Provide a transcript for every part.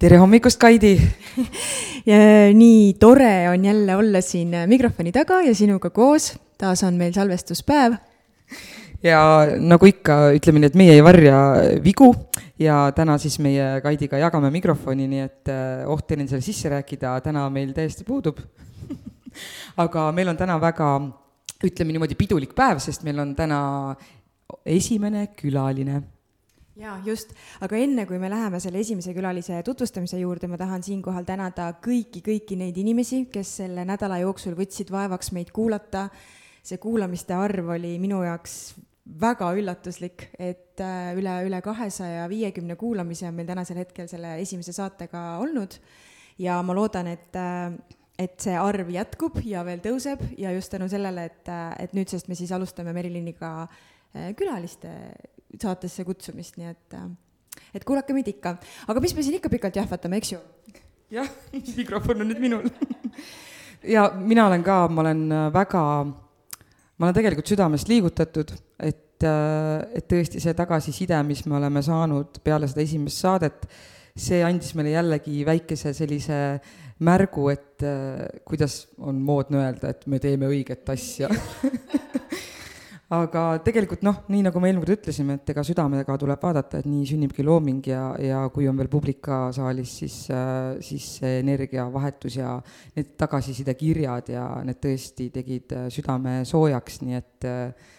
Tere hommikust, Kaidi nii tore on jälle olla siin mikrofoni taga ja sinuga koos. taas on meil salvestuspäev. ja nagu ikka, ütleme nii, et meie ei varja vigu ja täna siis meie Kaidiga jagame mikrofoni, nii et eh, oht enne selle sisse rääkida täna meil täiesti puudub aga meil on täna väga, ütleme niimoodi, pidulik päev, sest meil on täna esimene külaline jaa, just, aga enne kui me läheme selle esimese külalise tutvustamise juurde, ma tahan siinkohal tänada kõiki, kõiki neid inimesi, kes selle nädala jooksul võtsid vaevaks meid kuulata. see kuulamiste arv oli minu jaoks väga üllatuslik, et äh, üle, üle kahesaja viiekümne kuulamise on meil tänasel hetkel selle esimese saatega olnud ja ma loodan, et äh, et see arv jätkub ja veel tõuseb ja just tänu sellele, et, äh, et nüüdsest me siis alustame Meriliniga külaliste saatesse kutsumist, nii et, äh, et kuulake meid ikka. aga mis me siin ikka pikalt jahvatame, eks ju? jah, mikrofon on nüüd minul ja mina olen ka, ma olen äh, väga, ma olen tegelikult südamest liigutatud, et, äh, et tõesti see tagasiside, mis me oleme saanud peale seda esimest saadet, see andis meile jällegi väikese sellise märgu, et kuidas on moodne öelda, et me teeme õiget asja aga tegelikult noh, nii nagu me eelmine kord ütlesime, et ega südamega tuleb vaadata, et nii sünnibki looming ja, ja kui on veel publik ka saalis, siis, äh, siis see energiavahetus ja need tagasisidekirjad ja need tõesti tegid äh, südame soojaks, nii et äh,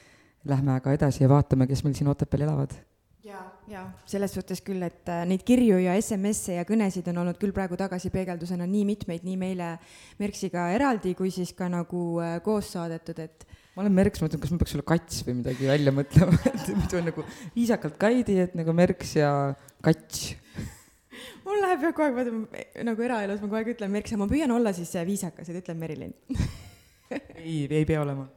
lähme aga edasi ja vaatame, kes meil siin Otepääl elavad ja, ja selles suhtes küll, et äh, neid kirju ja SMS-e ja kõnesid on olnud küll praegu tagasipeegeldusena nii mitmeid, nii meile Merksiga eraldi kui siis ka nagu äh, koos saadetud, et ma olen Merks, mõtlen, kas ma peaks sulle kats või midagi välja mõtlema, et muidu on nagu viisakalt Kaidi, et nagu Merks ja kats. mul läheb jah kogu aeg, vaata nagu eraelus ma kogu aeg ütlen Merks ja ma püüan olla siis äh, viisakas, et ütlen Merilin ei, ei pea olema.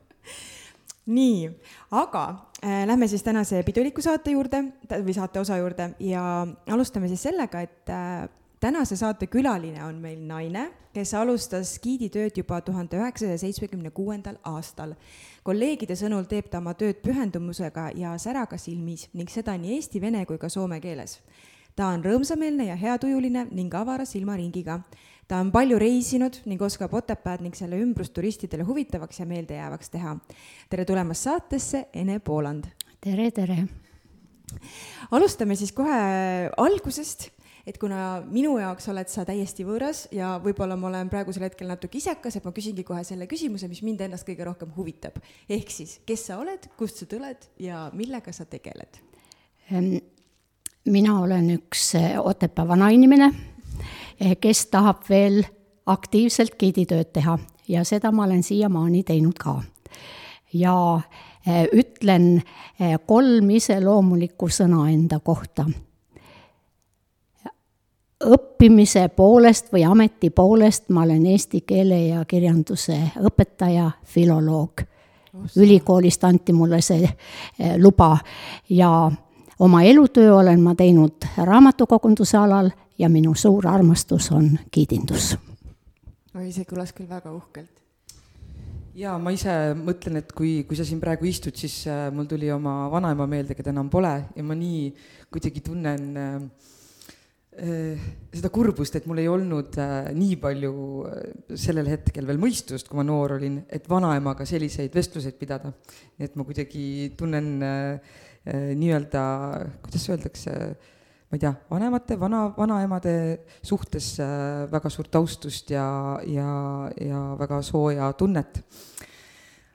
Nii, aga äh, lähme siis tänase piduliku saate juurde või saate osa juurde ja alustame siis sellega, et äh, tänase saate külaline on meil naine, kes alustas giiditööd juba tuhande üheksasaja seitsmekümne kuuendal aastal. kolleegide sõnul teeb ta oma tööd pühendumusega ja säraga silmis ning seda nii eesti, vene kui ka soome keeles. ta on rõõmsameelne ja heatujuline ning avara silmaringiga. Ta on palju reisinud ning oskab Otepääd ning selle ümbrust turistidele huvitavaks ja meeldejäävaks teha. tere tulemast saatesse, Ene Pooland! tere, tere! alustame siis kohe algusest et kuna minu jaoks oled sa täiesti võõras ja võib-olla ma olen praegusel hetkel natuke isekas, et ma küsingi kohe selle küsimuse, mis mind ennast kõige rohkem huvitab. ehk siis, kes sa oled, kust sa tuled ja millega sa tegeled? Mina olen üks Otepää vanainimene, kes tahab veel aktiivselt giiditööd teha ja seda ma olen siiamaani teinud ka. ja eh, ütlen kolm iseloomulikku sõna enda kohta õppimise poolest või ameti poolest ma olen eesti keele ja kirjanduse õpetaja, filoloog. ülikoolist anti mulle see eh, luba ja oma elutöö olen ma teinud raamatukogunduse alal ja minu suur armastus on giidindus. oi, see kõlas küll väga uhkelt jaa, ma ise mõtlen, et kui, kui sa siin praegu istud, siis äh, mul tuli oma vanaema meelde, keda enam pole ja ma nii kuidagi tunnen äh, Äh, seda kurbust, et mul ei olnud äh, nii palju äh, sellel hetkel veel mõistust, kui ma noor olin, et vanaemaga selliseid vestluseid pidada. nii et ma kuidagi tunnen äh, nii-öelda, kuidas öeldakse, ma ei tea, vanemate, vana, vanaemade suhtes äh, väga suurt austust ja, ja, ja väga sooja tunnet.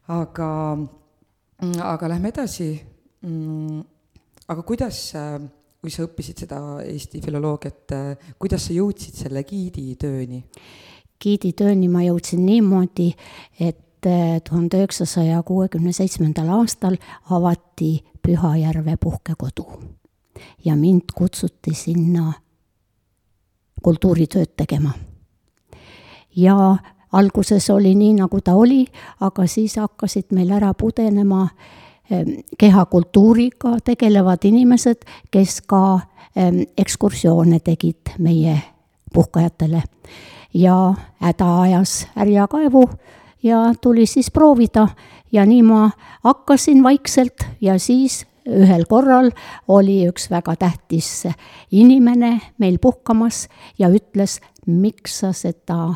aga, aga lähme edasi. Mm, aga kuidas äh, kui sa õppisid seda Eesti filoloogiat, kuidas sa jõudsid selle giiditööni? giiditööni ma jõudsin niimoodi, et tuhande üheksasaja kuuekümne seitsmendal aastal avati Pühajärve puhkekodu ja mind kutsuti sinna kultuuritööd tegema. ja alguses oli nii, nagu ta oli, aga siis hakkasid meil ära pudenema ehm, kehakultuuriga tegelevad inimesed, kes ka ehm, ekskursioone tegid meie puhkajatele. ja häda ajas härja kaevu ja tuli siis proovida ja nii ma hakkasin vaikselt ja siis ühel korral oli üks väga tähtis inimene meil puhkamas ja ütles, miks sa seda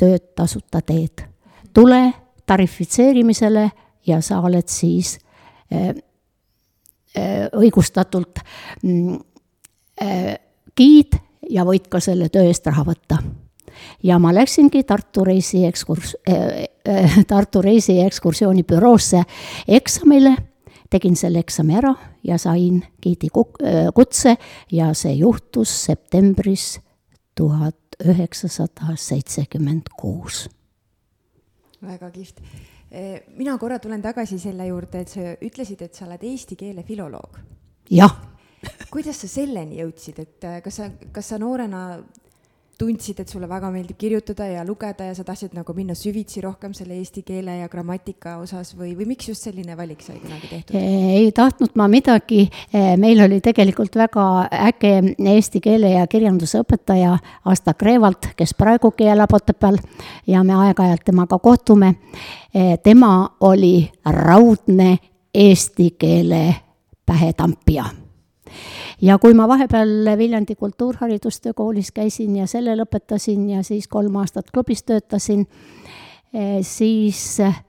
tööd tasuta teed. tule tarifitseerimisele ja sa oled siis äh, äh, õigustatult äh, giid ja võid ka selle töö eest raha võtta. ja ma läksingi Tartu reisi ekskurs- äh,, äh, Tartu reisi ekskursioonibüroosse eksamile, tegin selle eksami ära ja sain giidi kutse ja see juhtus septembris tuhat üheksasada seitsekümmend kuus. väga kihvt. mina korra tulen tagasi selle juurde, et sa ütlesid, et sa oled eesti keele filoloog. jah kuidas sa selleni jõudsid, et kas sa, kas sa noorena tundsid, et sulle väga meeldib kirjutada ja lugeda ja sa tahtsid nagu minna süvitsi rohkem selle eesti keele ja grammatika osas või, või miks just selline valik sai kunagi tehtud? ei tahtnud ma midagi, meil oli tegelikult väga äge eesti keele ja kirjanduse õpetaja Asta Kreevalt, kes praegugi elab Otepääl ja me aeg-ajalt temaga kohtume. tema oli raudne eesti keele pähetampija ja kui ma vahepeal Viljandi Kultuurharidustöö koolis käisin ja selle lõpetasin ja siis kolm aastat klubis töötasin, eh, siis eh,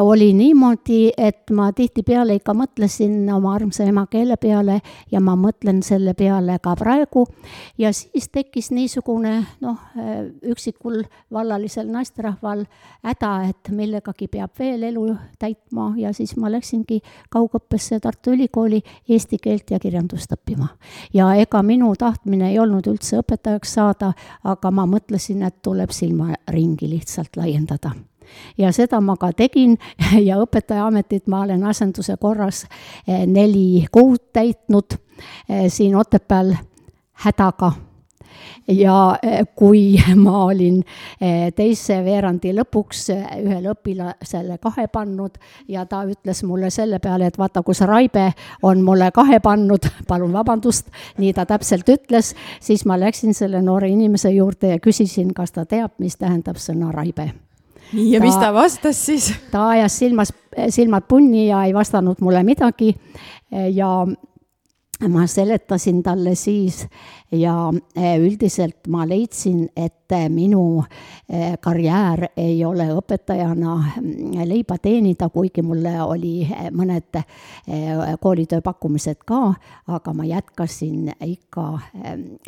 oli niimoodi, et ma tihtipeale ikka mõtlesin oma armsa emakeele peale ja ma mõtlen selle peale ka praegu. ja siis tekkis niisugune noh, äh, üksikul vallalisel naisterahval häda, et millegagi peab veel elu täitma ja siis ma läksingi kaugõppesse Tartu Ülikooli eesti keelt ja kirjandust õppima. ja ega minu tahtmine ei olnud üldse õpetajaks saada, aga ma mõtlesin, et tuleb silmaringi lihtsalt laiendada ja seda ma ka tegin. Ja õpetajaametit ma olen asenduse korras eh, neli kuud täitnud eh, siin Otepääl hädaga. Ja eh, kui ma olin teise veerandi lõpuks ühele õpilasele kahe pannud ja ta ütles mulle selle peale, et vaata, kus Raibe on mulle kahe pannud, palun vabandust, nii ta täpselt ütles, siis ma läksin selle noore inimese juurde ja küsisin, kas ta teab, mis tähendab sõna Raibe nii, ja ta, mis ta vastas siis? ta ajas silmas, silmad punni ja ei vastanud mulle midagi ja ma seletasin talle siis ja e, üldiselt ma leidsin, et minu e, karjäär ei ole õpetajana mm, leiba teenida, kuigi mulle oli mõned koolitöö pakkumised ka, aga ma jätkasin ikka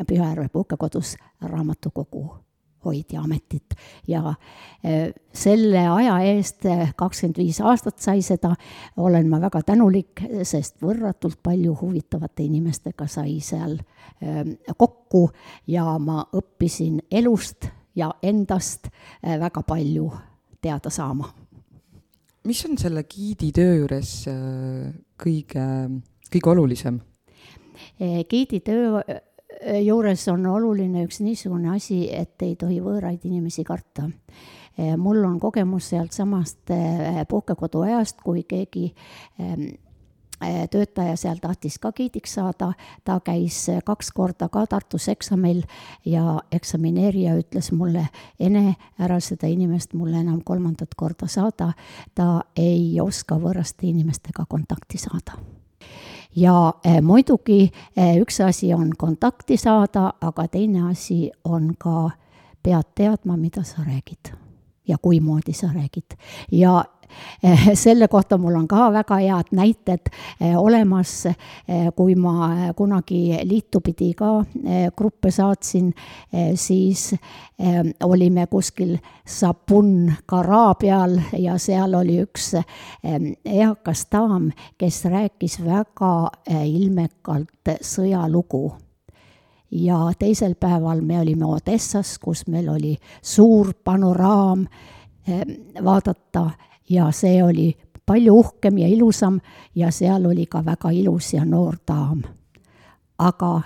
Pühajärve puhkekodus raamatukogu hoidja ametit ja eh, selle aja eest, eh, kakskümmend viis aastat sai seda, olen ma väga tänulik, sest võrratult palju huvitavate inimestega sai seal eh, kokku ja ma õppisin elust ja endast väga palju teada saama. mis on selle giidi töö juures kõige, kõige olulisem? giidi töö juures on oluline üks niisugune asi, et ei tohi võõraid inimesi karta. mul on kogemus sealtsamast eh, puhkekodu ajast, kui keegi eh, töötaja seal tahtis ka giidiks saada, ta käis kaks korda ka Tartus eksamil ja eksamineerija ütles mulle, Ene, ära seda inimest mulle enam kolmandat korda saada, ta ei oska võõraste inimestega kontakti saada ja eh, muidugi eh, üks asi on kontakti saada, aga teine asi on ka, pead teadma, mida sa räägid ja kuimoodi sa räägid. ja selle kohta mul on ka väga head näited eh, olemas, eh, kui ma kunagi liitu pidi ka gruppe saatsin, siis olime kuskil Sapun Kara peal ja seal oli üks eakas daam, kes rääkis väga ilmekalt sõjalugu. Ja teisel päeval me olime Odessas, kus meil oli suur panoraam vaadata ja see oli palju uhkem ja ilusam ja seal oli ka väga ilus ja noor daam. aga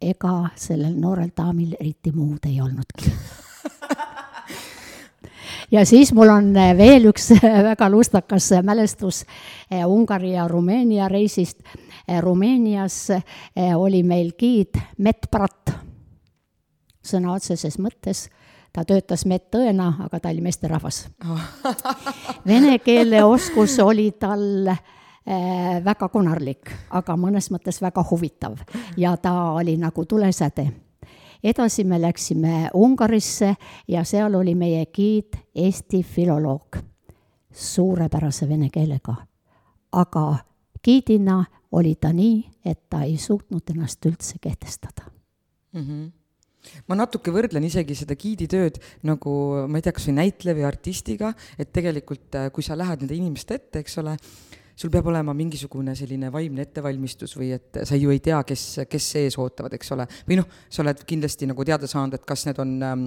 ega sellel noorel daamil eriti muud ei olnudki ja siis mul on eh, veel üks väga lustakas mälestus eh, Ungari ja Rumeenia reisist. Eh, Rumeenias oli meil giid Met Brat, sõna otseses mõttes ta töötas medõena, aga ta oli meesterahvas. Vene keele oskus oli tal väga konarlik, aga mõnes mõttes väga huvitav. Ja ta oli nagu tulesäde. Edasi me läksime Ungarisse ja seal oli meie giid Eesti filoloog, suurepärase vene keelega. aga giidina oli ta nii, et ta ei suutnud ennast üldse kehtestada. Mm. -hmm ma natuke võrdlen isegi seda giiditööd nagu ma ei tea, kas või näitleja või artistiga, et tegelikult kui sa lähed nende inimeste ette, eks ole, sul peab olema mingisugune selline vaimne ettevalmistus või et sa ju ei tea, kes, kes ees ootavad, eks ole. või noh, sa oled kindlasti nagu teada saanud, et kas need on ähm,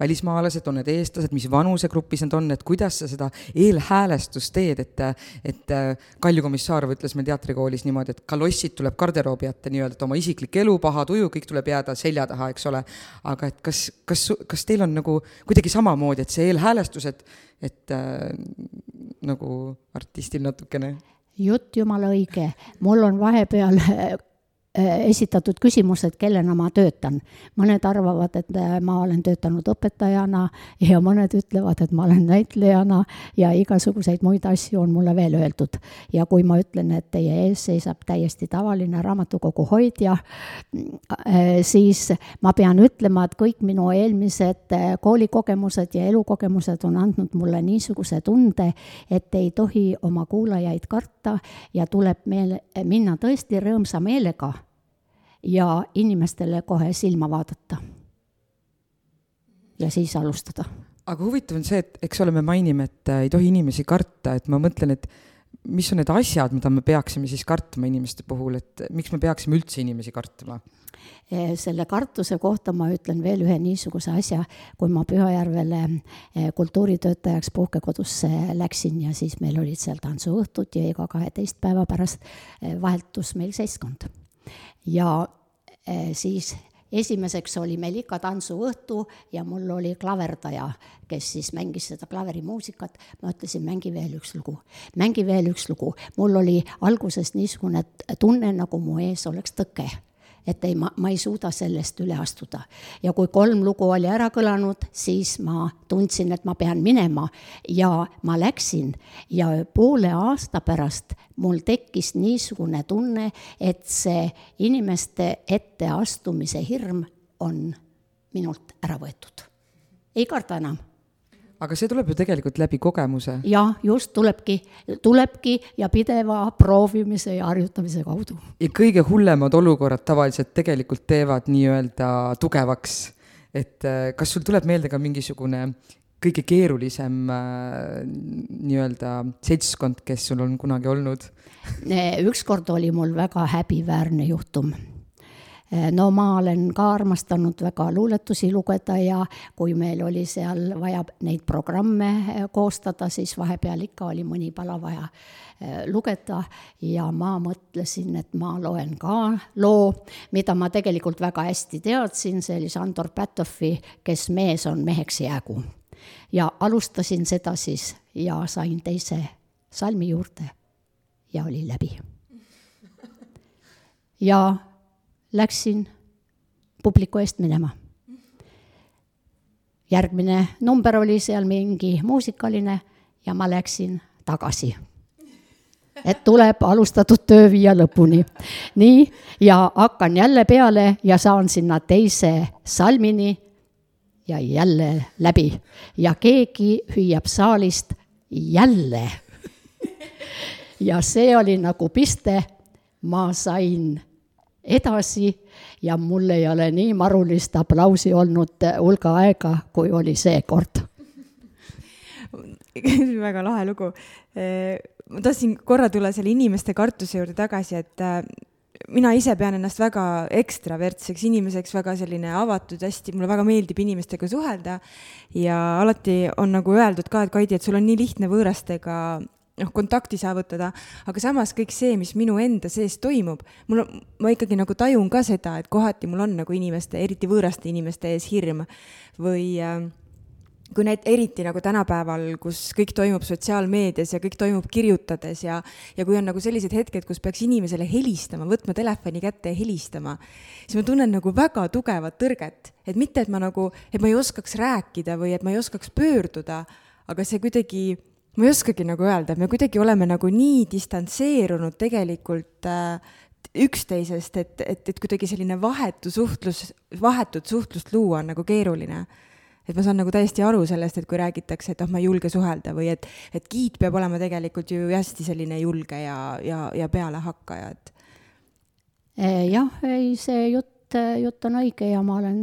välismaalased, on need eestlased, mis vanusegrupis nad on, et kuidas sa seda eelhäälestust teed, et, et äh, Kalju Komissarov ütles meil teatrikoolis niimoodi, et kalossid tuleb garderoobi ette nii-öelda, et oma isiklik elu, paha tuju, kõik tuleb jääda selja taha, eks ole. aga et kas, kas, kas teil on nagu kuidagi samamoodi, et see eelhäälestus, et, et äh, nagu artistil natukene? Jutt jumala õige, mul on vahepeal esitatud küsimus, et kellena ma töötan. mõned arvavad, et äh, ma olen töötanud õpetajana ja mõned ütlevad, et ma olen näitlejana ja igasuguseid muid asju on mulle veel öeldud. ja kui ma ütlen, et teie ees seisab täiesti tavaline raamatukogu hoidja, äh, siis ma pean ütlema, et kõik minu eelmised koolikogemused ja elukogemused on andnud mulle niisuguse tunde, et ei tohi oma kuulajaid karta ja tuleb meele, minna tõesti rõõmsa meelega ja inimestele kohe silma vaadata. ja siis alustada. aga huvitav on see, et eks ole, me mainime, et äh, ei tohi inimesi karta, et ma mõtlen, et mis on need asjad, mida me peaksime siis kartma inimeste puhul, et miks me peaksime üldse inimesi kartma? Eh, selle kartuse kohta ma ütlen veel ühe niisuguse asja, kui ma Pühajärvele eh, kultuuritöötajaks puhkekodusse läksin ja siis meil olid seal tantsuõhtud ja iga kaheteist päeva pärast vahetus meil seltskond ja eh, siis esimeseks oli meil ikka tantsuõhtu ja mul oli klaverdaja, kes siis mängis seda klaverimuusikat. ma ütlesin, mängi veel üks lugu, mängi veel üks lugu. mul oli alguses niisugune tunne, nagu mu ees oleks tõke et ei, ma, ma ei suuda sellest üle astuda. ja kui kolm lugu oli ära kõlanud, siis ma tundsin, et ma pean minema ja ma läksin ja poole aasta pärast mul tekkis niisugune tunne, et see inimeste ette astumise hirm on minult ära võetud. ei karda enam aga see tuleb ju tegelikult läbi kogemuse. jah, just, tulebki, tulebki ja pideva proovimise ja harjutamise kaudu. ja kõige hullemad olukorrad tavaliselt tegelikult teevad nii-öelda tugevaks. et äh, kas sul tuleb meelde ka mingisugune kõige keerulisem äh, nii-öelda seltskond, kes sul on kunagi olnud? ükskord oli mul väga häbiväärne juhtum no ma olen ka armastanud väga luuletusi lugeda ja kui meil oli seal vaja neid programme eh, koostada, siis vahepeal ikka oli mõni pala vaja eh, lugeda ja ma mõtlesin, et ma loen ka loo, mida ma tegelikult väga hästi teadsin, see oli Sandor Pätovi Kes mees on, meheks jäägu. ja alustasin seda siis ja sain teise salmi juurde ja oli läbi. ja läksin publiku eest minema. järgmine number oli seal mingi muusikaline ja ma läksin tagasi. et tuleb alustatud töö viia lõpuni. nii, ja hakkan jälle peale ja saan sinna teise salmini ja jälle läbi ja keegi hüüab saalist jälle. ja see oli nagu piste, ma sain edasi ja mul ei ole nii marulist aplausi olnud hulga aega, kui oli seekord väga lahe lugu. ma tahtsin korra tulla selle inimeste kartuse juurde tagasi, et äh, mina ise pean ennast väga ekstravertseks inimeseks, väga selline avatud, hästi, mulle väga meeldib inimestega suhelda. ja alati on nagu öeldud ka, et Kaidi, et sul on nii lihtne võõrastega noh, kontakti saavutada, aga samas kõik see, mis minu enda sees toimub, mul ma ikkagi nagu tajun ka seda, et kohati mul on nagu inimeste, eriti võõraste inimeste ees hirm. Või äh, kui need eriti nagu tänapäeval, kus kõik toimub sotsiaalmeedias ja kõik toimub kirjutades ja, ja kui on nagu sellised hetked, kus peaks inimesele helistama, võtma telefoni kätte ja helistama, siis ma tunnen nagu väga tugevat tõrget, et mitte, et ma nagu, et ma ei oskaks rääkida või et ma ei oskaks pöörduda, aga see kuidagi, ma ei oskagi nagu öelda, me kuidagi oleme nagu nii distantseerunud tegelikult äh, üksteisest, et, et, et kuidagi selline vahetu suhtlus, vahetut suhtlust luua on nagu keeruline et ma saan nagu täiesti aru sellest, et kui räägitakse, et oh, ma ei julge suhelda või et, et giid peab olema tegelikult ju hästi selline julge ja, ja, ja pealehakkaja, et. Eh, jah, ei, see jutt jutt on õige ja ma olen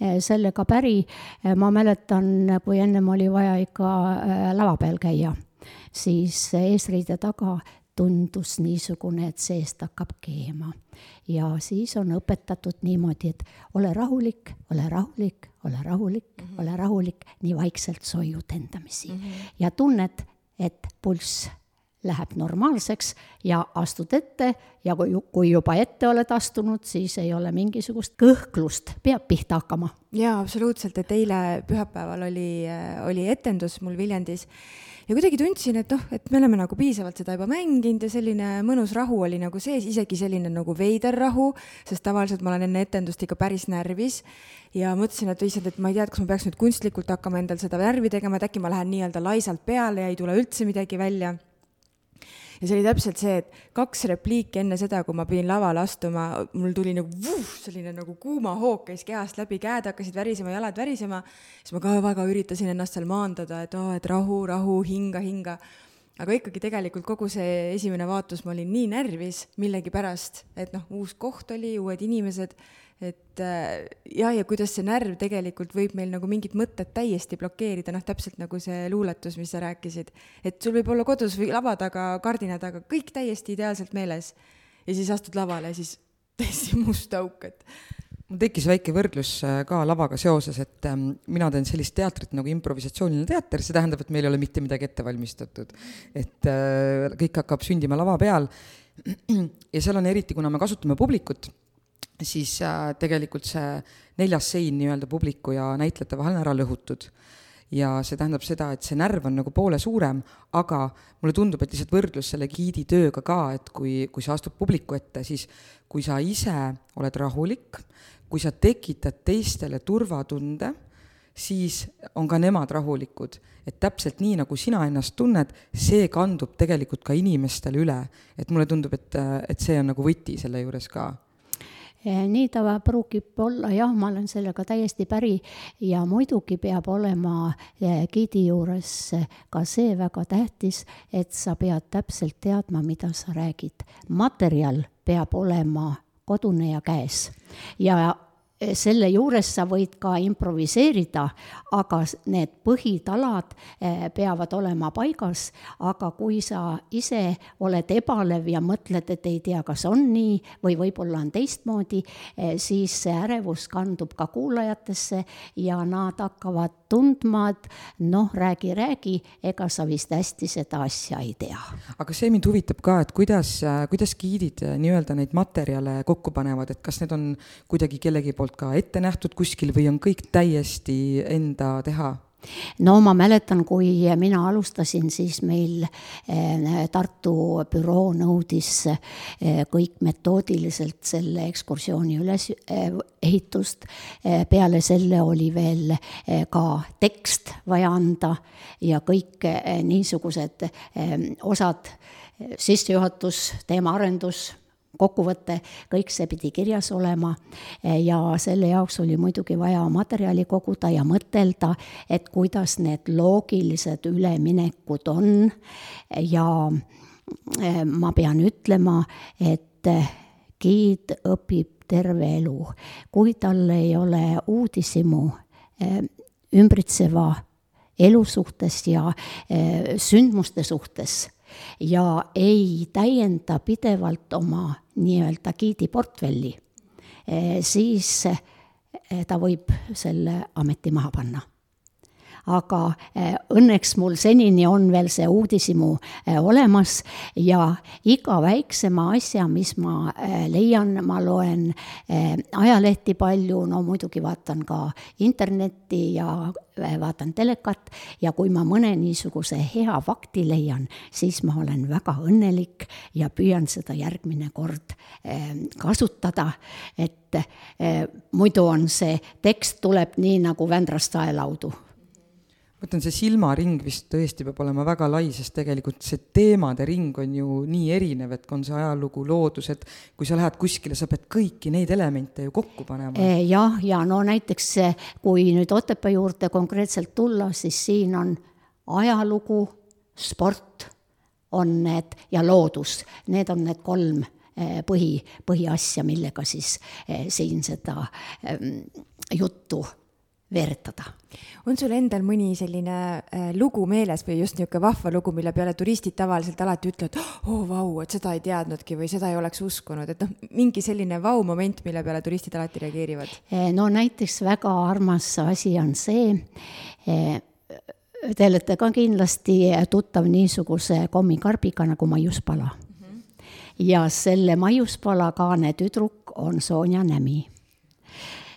eh, sellega päri. Eh, ma mäletan, kui ennem oli vaja ikka lava peal käia, siis eesriide taga tundus niisugune, et seest hakkab keema. ja siis on õpetatud niimoodi, et ole rahulik, ole rahulik, ole rahulik mm, -hmm. ole rahulik, nii vaikselt soiu tendamisi mm. -hmm. ja tunned, et pulss läheb normaalseks ja astud ette ja kui, kui juba ette oled astunud, siis ei ole mingisugust kõhklust, peab pihta hakkama. jaa, absoluutselt, et eile pühapäeval oli, oli etendus mul Viljandis ja kuidagi tundsin, et noh, et me oleme nagu piisavalt seda juba mänginud ja selline mõnus rahu oli nagu sees, isegi selline nagu veider rahu, sest tavaliselt ma olen enne etendust ikka päris närvis ja mõtlesin, et issand, et ma ei tea, et kas ma peaks nüüd kunstlikult hakkama endal seda närvi tegema, et äkki ma lähen nii-öelda laisalt peale ja ei tule üldse midagi välja ja see oli täpselt see, et kaks repliiki enne seda, kui ma pidin lavale astuma, mul tuli nagu vuh, selline nagu kuuma hoog käis kehast läbi, käed hakkasid värisema, jalad värisema. siis ma ka väga üritasin ennast seal maandada, et oo oh,, et rahu, rahu, hinga, hinga. aga ikkagi tegelikult kogu see esimene vaatus, ma olin nii närvis millegipärast, et noh, uus koht oli, uued inimesed et äh, ja, ja kuidas see närv tegelikult võib meil nagu mingit mõtet täiesti blokeerida, noh, täpselt nagu see luuletus, mis sa rääkisid. et sul võib olla kodus või lava taga, kardina taga, kõik täiesti ideaalselt meeles. ja siis astud lavale ja siis täiesti must auk, et mul tekkis väike võrdlus äh, ka lavaga seoses, et ähm, mina teen sellist teatrit nagu improvisatsiooniline teater, see tähendab, et meil ei ole mitte midagi ette valmistatud. et äh, kõik hakkab sündima lava peal. ja seal on eriti, kuna me kasutame publikut siis äh, tegelikult see neljas sein nii-öelda publiku ja näitlejate vahel on ära lõhutud. ja see tähendab seda, et see närv on nagu poole suurem, aga mulle tundub, et lihtsalt võrdlus selle giidi tööga ka, et kui, kui sa astud publiku ette, siis kui sa ise oled rahulik, kui sa tekitad teistele turvatunde, siis on ka nemad rahulikud. et täpselt nii, nagu sina ennast tunned, see kandub tegelikult ka inimestele üle. et mulle tundub, et, et see on nagu võti selle juures ka nii ta pruugib olla, jah, ma olen sellega täiesti päri ja muidugi peab olema eh, giidi juures ka see väga tähtis, et sa pead täpselt teadma, mida sa räägid. materjal peab olema kodune ja käes ja selle juures sa võid ka improviseerida, aga need põhitalad eh, peavad olema paigas, aga kui sa ise oled ebalev ja mõtled, et ei tea, kas on nii või võib-olla on teistmoodi, eh, siis see ärevus kandub ka kuulajatesse ja nad hakkavad tundma, et noh, räägi, räägi, ega sa vist hästi seda asja ei tea. aga see mind huvitab ka, et kuidas, kuidas giidid nii-öelda neid materjale kokku panevad, et kas need on kuidagi kellegi poolt poolt ka ette nähtud kuskil või on kõik täiesti enda teha? no ma mäletan, kui mina alustasin, siis meil eh, Tartu büroo nõudis eh, kõik metoodiliselt selle ekskursiooni ülesehitust. Eh, peale selle oli veel ka tekst vaja anda ja kõik niisugused osad, sissejuhatus, teemaarendus kokkuvõte, kõik see pidi kirjas olema ja selle jaoks oli muidugi vaja materjali koguda ja mõtelda, et kuidas need loogilised üleminekud on ja eh, ma pean ütlema, et giid õpib terve elu. kui tal ei ole uudishimu eh, ümbritseva elu suhtes ja eh, sündmuste suhtes ja ei täienda pidevalt oma nii-öelda giidiportfelli, eh, siis eh, ta võib selle ameti maha panna. Aga õnneks mul senini on veel see uudishimu olemas ja iga väiksema asja, mis ma leian, ma loen ajalehti palju, no muidugi vaatan ka internetti ja vaatan telekat. Ja kui ma mõne niisuguse hea fakti leian, siis ma olen väga õnnelik ja püüan seda järgmine kord kasutada, et muidu on see tekst tuleb nii nagu Vändrast saelaudu ma ütlen, see silmaring vist tõesti peab olema väga lai, sest tegelikult see teemade ring on ju nii erinev, et on see ajalugu, loodus, et kui sa lähed kuskile, sa pead kõiki neid elemente ju kokku panema. jah, ja no näiteks kui nüüd Otepää juurde konkreetselt tulla, siis siin on ajalugu, sport on need ja loodus, need on need kolm põhi, põhiasja, millega siis siin seda juttu veeretada. on sul endal mõni selline äh, lugu meeles või just niisugune vahva lugu, mille peale turistid tavaliselt alati ütlevad, oo oh, vau, et seda ei teadnudki või seda ei oleks uskunud, et noh, mingi selline vau-moment, mille peale turistid alati reageerivad? no näiteks väga armas asi on see, te olete ka kindlasti tuttav niisuguse kommikarbiga nagu maiuspala mm. -hmm. ja selle maiuspala kaane tüdruk on Sonja Nämi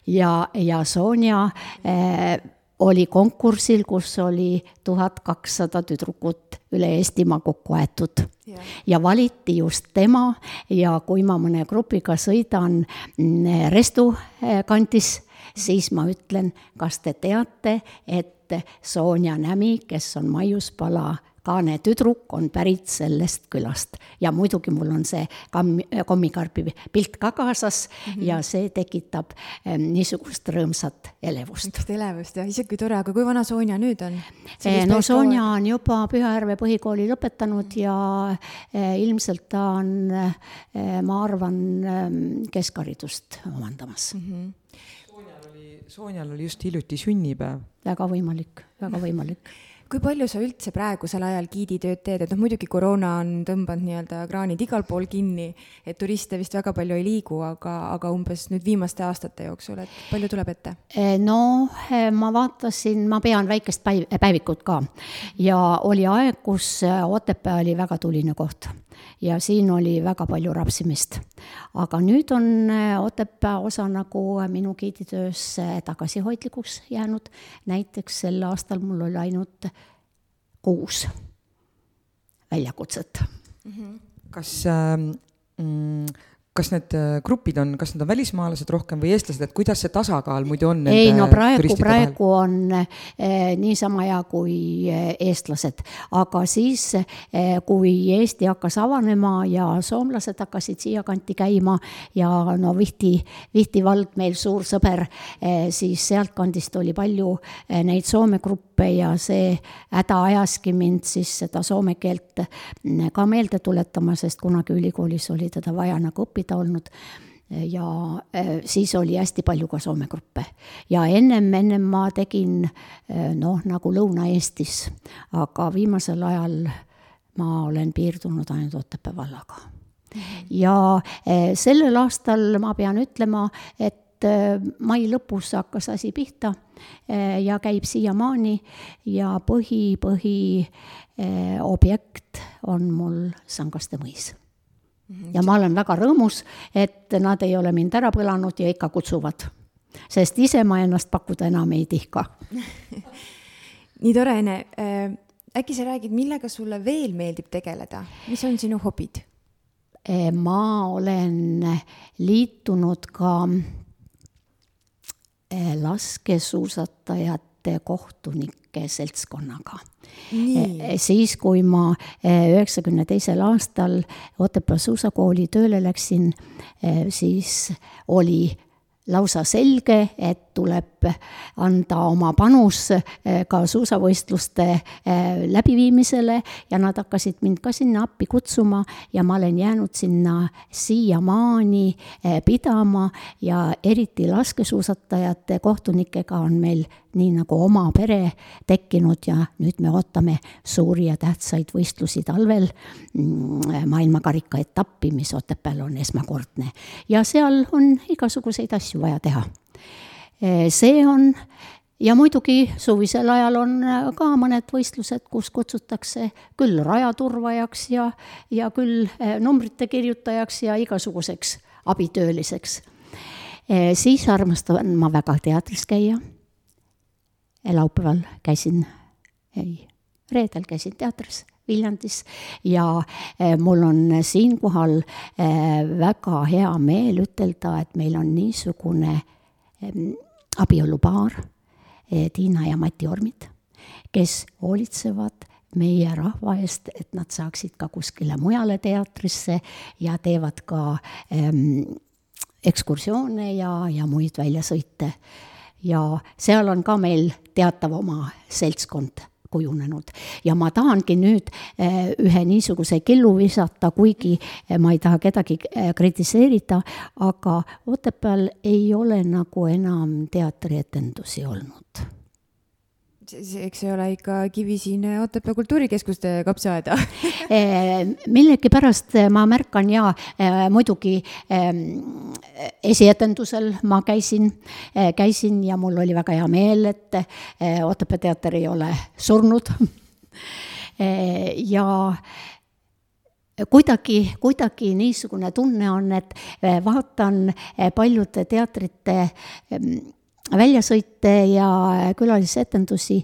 ja, ja Sonja äh, oli konkursil, kus oli tuhat kakssada tüdrukut üle Eestimaa kokku aetud yeah. ja valiti just tema ja kui ma mõne grupiga sõidan mm, Restu äh, kandis, siis ma ütlen, kas te teate, et Sonja Nämi, kes on Maiuspala Kaane tüdruk on pärit sellest külast ja muidugi mul on see kamm, kommikarbi pilt ka kaasas mm -hmm. ja see tekitab ähm, niisugust rõõmsat elevust. niisugust elevust jah, ise kui tore, aga kui vana Sonja nüüd on? Eh, no Sonja on juba Pühajärve põhikooli lõpetanud ja eh, ilmselt ta on eh,, ma arvan, ehm, keskharidust omandamas mm. -hmm. Sonjal oli, Sonjal oli just hiljuti sünnipäev. väga võimalik, väga võimalik kui palju sa üldse praegusel ajal giiditööd teed, et noh, muidugi koroona on tõmbanud nii-öelda kraanid igal pool kinni, et turiste vist väga palju ei liigu, aga, aga umbes nüüd viimaste aastate jooksul, et palju tuleb ette? Eh, no eh, ma vaatasin, ma pean väikest päiv, päevikut ka ja oli aeg, kus eh, Otepää oli väga tuline koht ja siin oli väga palju rapsimist. aga nüüd on Otepää osa nagu minu giiditöös tagasihoidlikuks jäänud, näiteks sel aastal mul oli ainult kuus väljakutset mm. -hmm. kas äh, mm, kas need äh, grupid on, kas need on välismaalased rohkem või eestlased, et kuidas see tasakaal muidu on? ei no praegu, praegu on eh, niisama hea kui eh, eestlased, aga siis kui Eesti hakkas avanema ja soomlased hakkasid siiakanti käima ja no Vihti, Vihti vald, meil suur sõber siis sealtkandist oli palju neid Soome gruppe ja see häda ajaski mind siis seda soome keelt mm, ka meelde tuletama, sest kunagi ülikoolis oli teda vaja nagu õppida ta olnud ja äh, siis oli hästi palju ka Soome gruppe. ja ennem, ennem ma tegin äh, noh, nagu Lõuna-Eestis, aga viimasel ajal ma olen piirdunud ainult Otepää vallaga. ja äh, sellel aastal ma pean ütlema, et mai lõpus hakkas asi pihta ja käib siiamaani ja põhi, põhiobjekt on mul Sangaste mõis. Ja ma olen väga rõõmus, et nad ei ole mind ära põlanud ja ikka kutsuvad. sest ise ma ennast pakkuda enam ei tihka nii tore, Ene. Äh, äkki sa räägid, millega sulle veel meeldib tegeleda, mis on sinu hobid? Äh, ma olen liitunud ka äh, laskesuusatajate kohtunike seltskonnaga. E, siis, kui ma e, üheksakümne teisel aastal Otepää suusakooli tööle läksin, e, siis oli lausa selge, et tuleb anda oma panus eh, ka suusavõistluste eh, läbiviimisele ja nad hakkasid mind ka sinna appi kutsuma ja ma olen jäänud sinna siiamaani eh, pidama ja eriti laskesuusatajate kohtunikega on meil nii nagu oma pere tekkinud ja nüüd me ootame suuri ja tähtsaid võistlusi talvel, mm, maailmakarika etappi, mis Otepääl on esmakordne. ja seal on igasuguseid asju vaja teha Eh, see on ja muidugi suvisel ajal on äh, ka mõned võistlused, kus kutsutakse küll rajaturvajaks ja, ja küll äh, numbrite kirjutajaks ja igasuguseks abitööliseks. Äh, siis armastan ma väga teatris käia. laupäeval käisin, ei, reedel käisin teatris Viljandis ja mul on siinkohal väga hea meel ütelda, et meil on niisugune abielupaar Eh, Tiina ja Mati Ormid, kes hoolitsevad meie rahva eest, et nad saaksid ka kuskile mujale teatrisse ja teevad ka ähm, ekskursioone ja, ja muid väljasõite. ja seal on ka meil teatav oma seltskond kujunenud. Ja ma tahangi nüüd äh, ühe niisuguse killu visata, kuigi äh, ma ei taha kedagi äh, kritiseerida, aga Otepääl ei ole nagu enam teatrietendusi olnud eks see ole ikka kivi siin Otepää kultuurikeskuste kapsaaeda. Millegipärast ma märkan ja muidugi esietendusel ma käisin, käisin ja mul oli väga hea meel, et Otepää teater ei ole surnud. Ja kuidagi, kuidagi niisugune tunne on, et vaatan paljude teatrite väljasõite ja külalisetendusi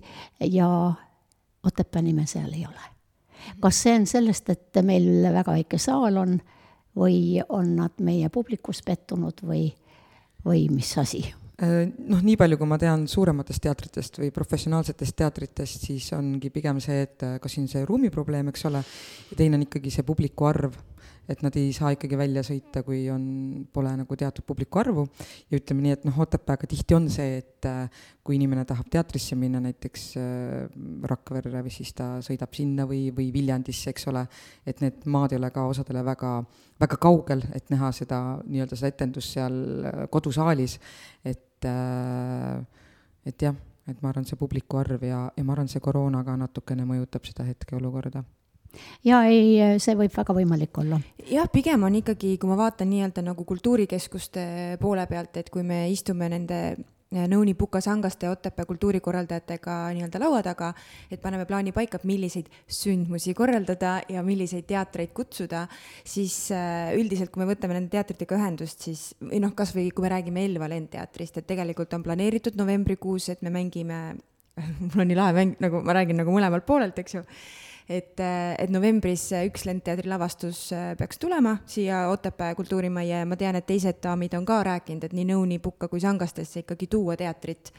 ja Otepää nime seal ei ole. kas see on sellest, et meil väga väike saal on või on nad meie publikus pettunud või, või mis asi? Äh, noh, nii palju, kui ma tean suurematest teatritest või professionaalsetest teatritest, siis ongi pigem see, et ka siin see ruumiprobleem, eks ole, ja teine on ikkagi see publiku arv et nad ei saa ikkagi välja sõita, kui on, pole nagu teatud publiku arvu. ja ütleme nii, et noh, Otepääga tihti on see, et äh, kui inimene tahab teatrisse minna näiteks äh, Rakverre või siis ta sõidab sinna või, või Viljandisse, eks ole, et need maad ei ole ka osadele väga, väga kaugel, et näha seda nii-öelda seda etendust seal äh, kodusaalis, et et jah, et ma arvan, see publiku arv ja, ja ma arvan, see koroona ka natukene mõjutab seda hetkeolukorda ja ei, see võib väga võimalik olla. jah, pigem on ikkagi, kui ma vaatan nii-öelda nagu kultuurikeskuste poole pealt, et kui me istume nende eh, Nõuni Puka-Sangaste Otepää kultuurikorraldajatega nii-öelda laua taga, et paneme plaani paika, et milliseid sündmusi korraldada ja milliseid teatreid kutsuda, siis eh, üldiselt, kui me võtame nende teatritega ühendust, siis või noh, kasvõi kui me räägime Elva lendteatrist, et tegelikult on planeeritud novembrikuus, et me mängime mul on nii lahe mäng, nagu ma räägin nagu mõlemalt poolelt, eks ju et, äh, et novembris üks Lendteatri lavastus äh, peaks tulema siia Otepää kultuurimajja ja ma tean, et teised daamid on ka rääkinud, et nii Nõuni, Pukka kui Sangastesse ikkagi tuua teatrit.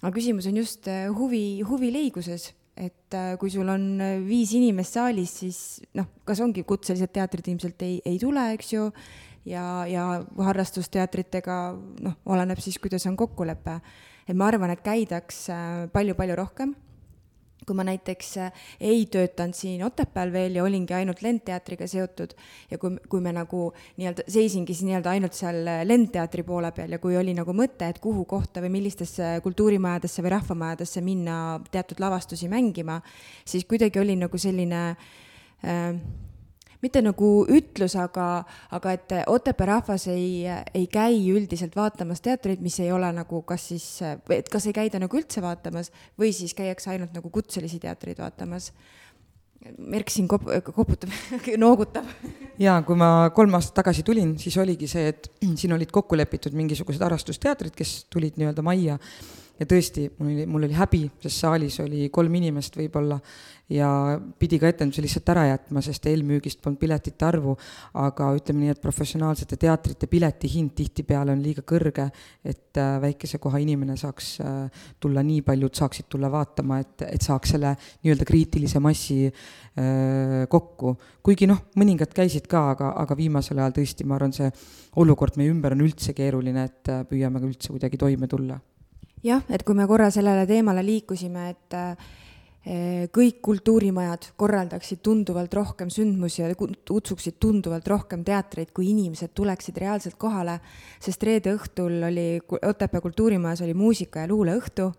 aga küsimus on just äh, huvi, huvileiguses, et kui sul on viis inimest saalis, siis noh, kas ongi kutselised teatrid ilmselt ei, ei tule, eks ju, ja, ja harrastusteatritega noh, oleneb siis, kuidas on kokkulepe. et ma arvan, et käidaks palju-palju rohkem kui ma näiteks äh, ei töötanud siin Otepääl veel ja olingi ainult Lendteatriga seotud ja kui, kui me nagu nii-öelda seisingi siis nii-öelda ainult seal äh, Lendteatri poole peal ja kui oli nagu mõte, et kuhu kohta või millistesse kultuurimajadesse või rahvamajadesse minna teatud lavastusi mängima, siis kuidagi oli nagu selline äh, mitte nagu ütlus, aga, aga et Otepää rahvas ei, ei käi üldiselt vaatamas teatreid, mis ei ole nagu kas siis, et kas ei käida nagu üldse vaatamas või siis käiakse ainult nagu kutselisi teatreid vaatamas. Merk siin kop-, koputab noogutab. jaa, kui ma kolm aastat tagasi tulin, siis oligi see, et siin olid kokku lepitud mingisugused harrastusteatrid, kes tulid nii-öelda majja ja tõesti, mul oli, mul oli häbi, sest saalis oli kolm inimest võib-olla ja pidi ka etenduse lihtsalt ära jätma, sest eelmüügist polnud piletite arvu, aga ütleme nii, et professionaalsete teatrite piletihind tihtipeale on liiga kõrge, et äh, väikese koha inimene saaks äh, tulla, nii paljud saaksid tulla vaatama, et, et saaks selle nii-öelda kriitilise massi äh, kokku. kuigi noh, mõningad käisid ka, aga, aga viimasel ajal tõesti, ma arvan, see olukord meie ümber on üldse keeruline, et püüame ka üldse kuidagi toime tulla jah, et kui me korra sellele teemale liikusime, et eh, kõik kultuurimajad korraldaksid tunduvalt rohkem sündmusi ja kutsuksid tunduvalt rohkem teatreid, kui inimesed tuleksid reaalselt kohale, sest reede õhtul oli Otepää kultuurimajas oli muusika- ja luuleõhtu,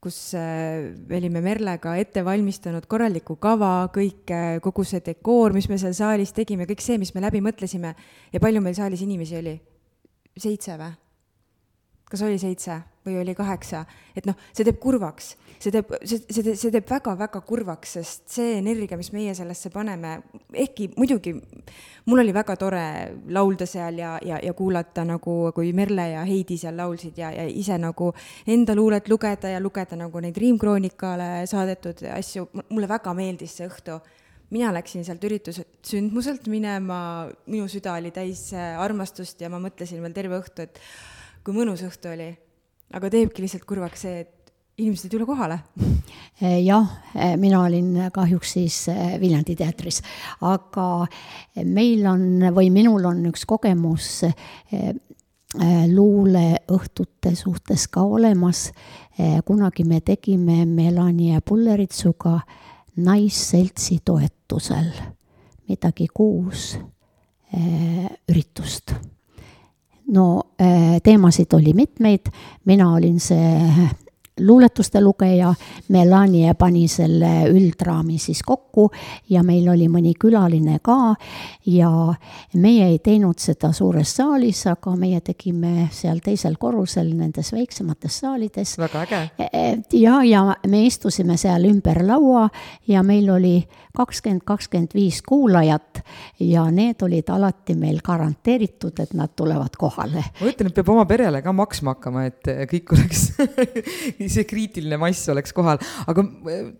kus me olime Merlega ette valmistanud korraliku kava, kõik, kogu see dekoor, mis me seal saalis tegime, kõik see, mis me läbi mõtlesime ja palju meil saalis inimesi oli? seitse või? Kas oli seitse või oli kaheksa, et noh, see teeb kurvaks, see teeb, see, see, see teeb väga-väga kurvaks, sest see energia, mis meie sellesse paneme, ehkki muidugi mul oli väga tore laulda seal ja, ja, ja kuulata nagu, kui Merle ja Heidi seal laulsid ja, ja ise nagu enda luulet lugeda ja lugeda nagu neid Riimkroonikale saadetud asju, mulle väga meeldis see õhtu. Mina läksin sealt ürituselt sündmuselt minema, minu süda oli täis armastust ja ma mõtlesin veel terve õhtu, et kui mõnus õhtu oli. aga teebki lihtsalt kurvaks see, et inimesed ei tule kohale. Eh, jah, eh, mina olin kahjuks siis eh, Viljandi teatris, aga meil on või minul on üks kogemus luuleõhtute suhtes ka olemas. kunagi me tegime Melanie Pulleritsuga naisseltsi toetusel midagi kuus üritust no äh, teemasid oli mitmeid, mina olin see luuletuste lugeja, Melania pani selle üldraami siis kokku ja meil oli mõni külaline ka ja meie ei teinud seda suures saalis, aga meie tegime seal teisel korrusel nendes väiksemates saalides. väga äge. E, e, ja, ja me istusime seal ümber laua ja meil oli kakskümmend, kakskümmend viis kuulajat ja need olid alati meil garanteeritud, et nad tulevad kohale. ma ütlen, et peab oma perele ka maksma hakkama, et kõik oleks see kriitiline mass oleks kohal, aga äh,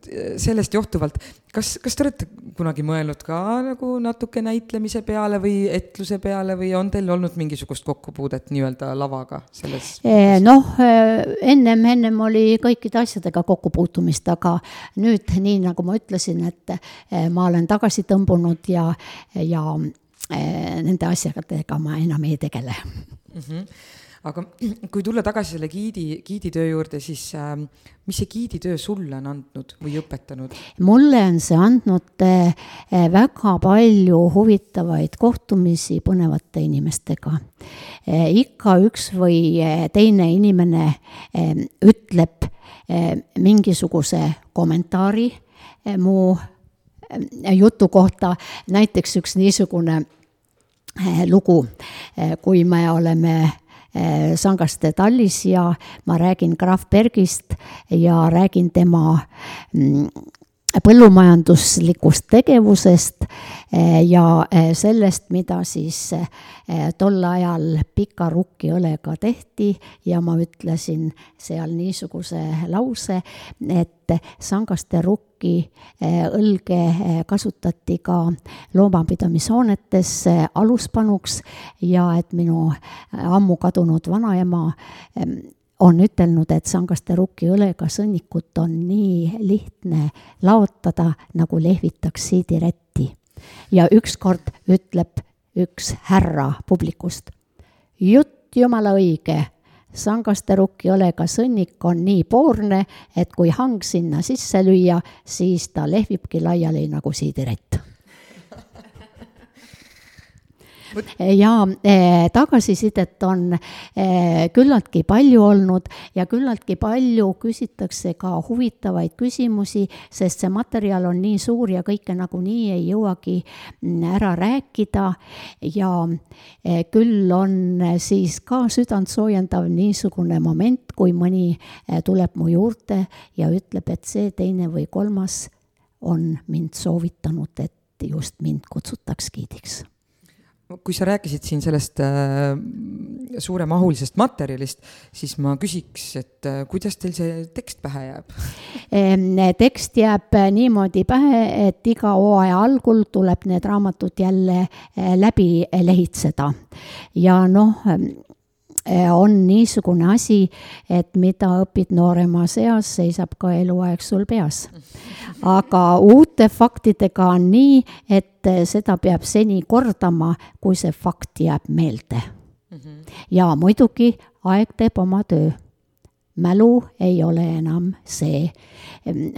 sellest johtuvalt, kas, kas te olete kunagi mõelnud ka nagu natuke näitlemise peale või etluse peale või on teil olnud mingisugust kokkupuudet nii-öelda lavaga selles? noh, äh, ennem, ennem oli kõikide asjadega kokkupuutumist, aga nüüd, nii nagu ma ütlesin, et äh, ma olen tagasi tõmbunud ja, ja nende asjadega ma enam ei tegele mm. -hmm aga kui tulla tagasi selle giidi, giiditöö juurde, siis äh, mis see giiditöö sulle on andnud või õpetanud? mulle on see andnud äh, väga palju huvitavaid kohtumisi põnevate inimestega äh,. ikka üks või äh, teine inimene äh, ütleb mingisuguse kommentaari mu jutu kohta, näiteks üks niisugune lugu, kui me oleme Sangaste tallis ja ma räägin Graf Bergist ja räägin tema mm, põllumajanduslikust tegevusest eh, ja eh, sellest, mida siis tol ajal pika rukkiõlega tehti. Ja ma ütlesin seal niisuguse lause, et sangaste rukk Eh, õlge kasutati ka loomapidamishoonetes aluspanuks ja et minu ammu kadunud vanaema on ütelnud, et sangaste rukki õlega sõnnikut on nii lihtne laotada, nagu lehvitaks siidirätti. ja ükskord ütleb üks härra publikust, jutt jumala õige sangaste rukki-õlega sõnnik on nii poorne, et kui hang sinna sisse lüüa, siis ta lehvibki laiali nagu siidirätt ja eh, tagasisidet on eh, küllaltki palju olnud ja küllaltki palju küsitakse ka huvitavaid küsimusi, sest see materjal on nii suur ja kõike nagunii ei jõuagi mm, ära rääkida. ja eh, küll on siis ka südantsoojendav niisugune moment, kui mõni tuleb mu juurde ja ütleb, et see, teine või kolmas on mind soovitanud, et just mind kutsutaks giidiks kui sa rääkisid siin sellest äh, suuremahulisest materjalist, siis ma küsiks, et äh, kuidas teil see tekst pähe jääb? tekst jääb niimoodi pähe, et iga hooaja algul tuleb need raamatud jälle äh, läbi lehitseda ja noh, on niisugune asi, et mida õpid nooremas eas, seisab ka eluaeg sul peas. aga uute faktidega on nii, et seda peab seni kordama, kui see fakt jääb meelde. ja muidugi aeg teeb oma töö mälu ei ole enam see.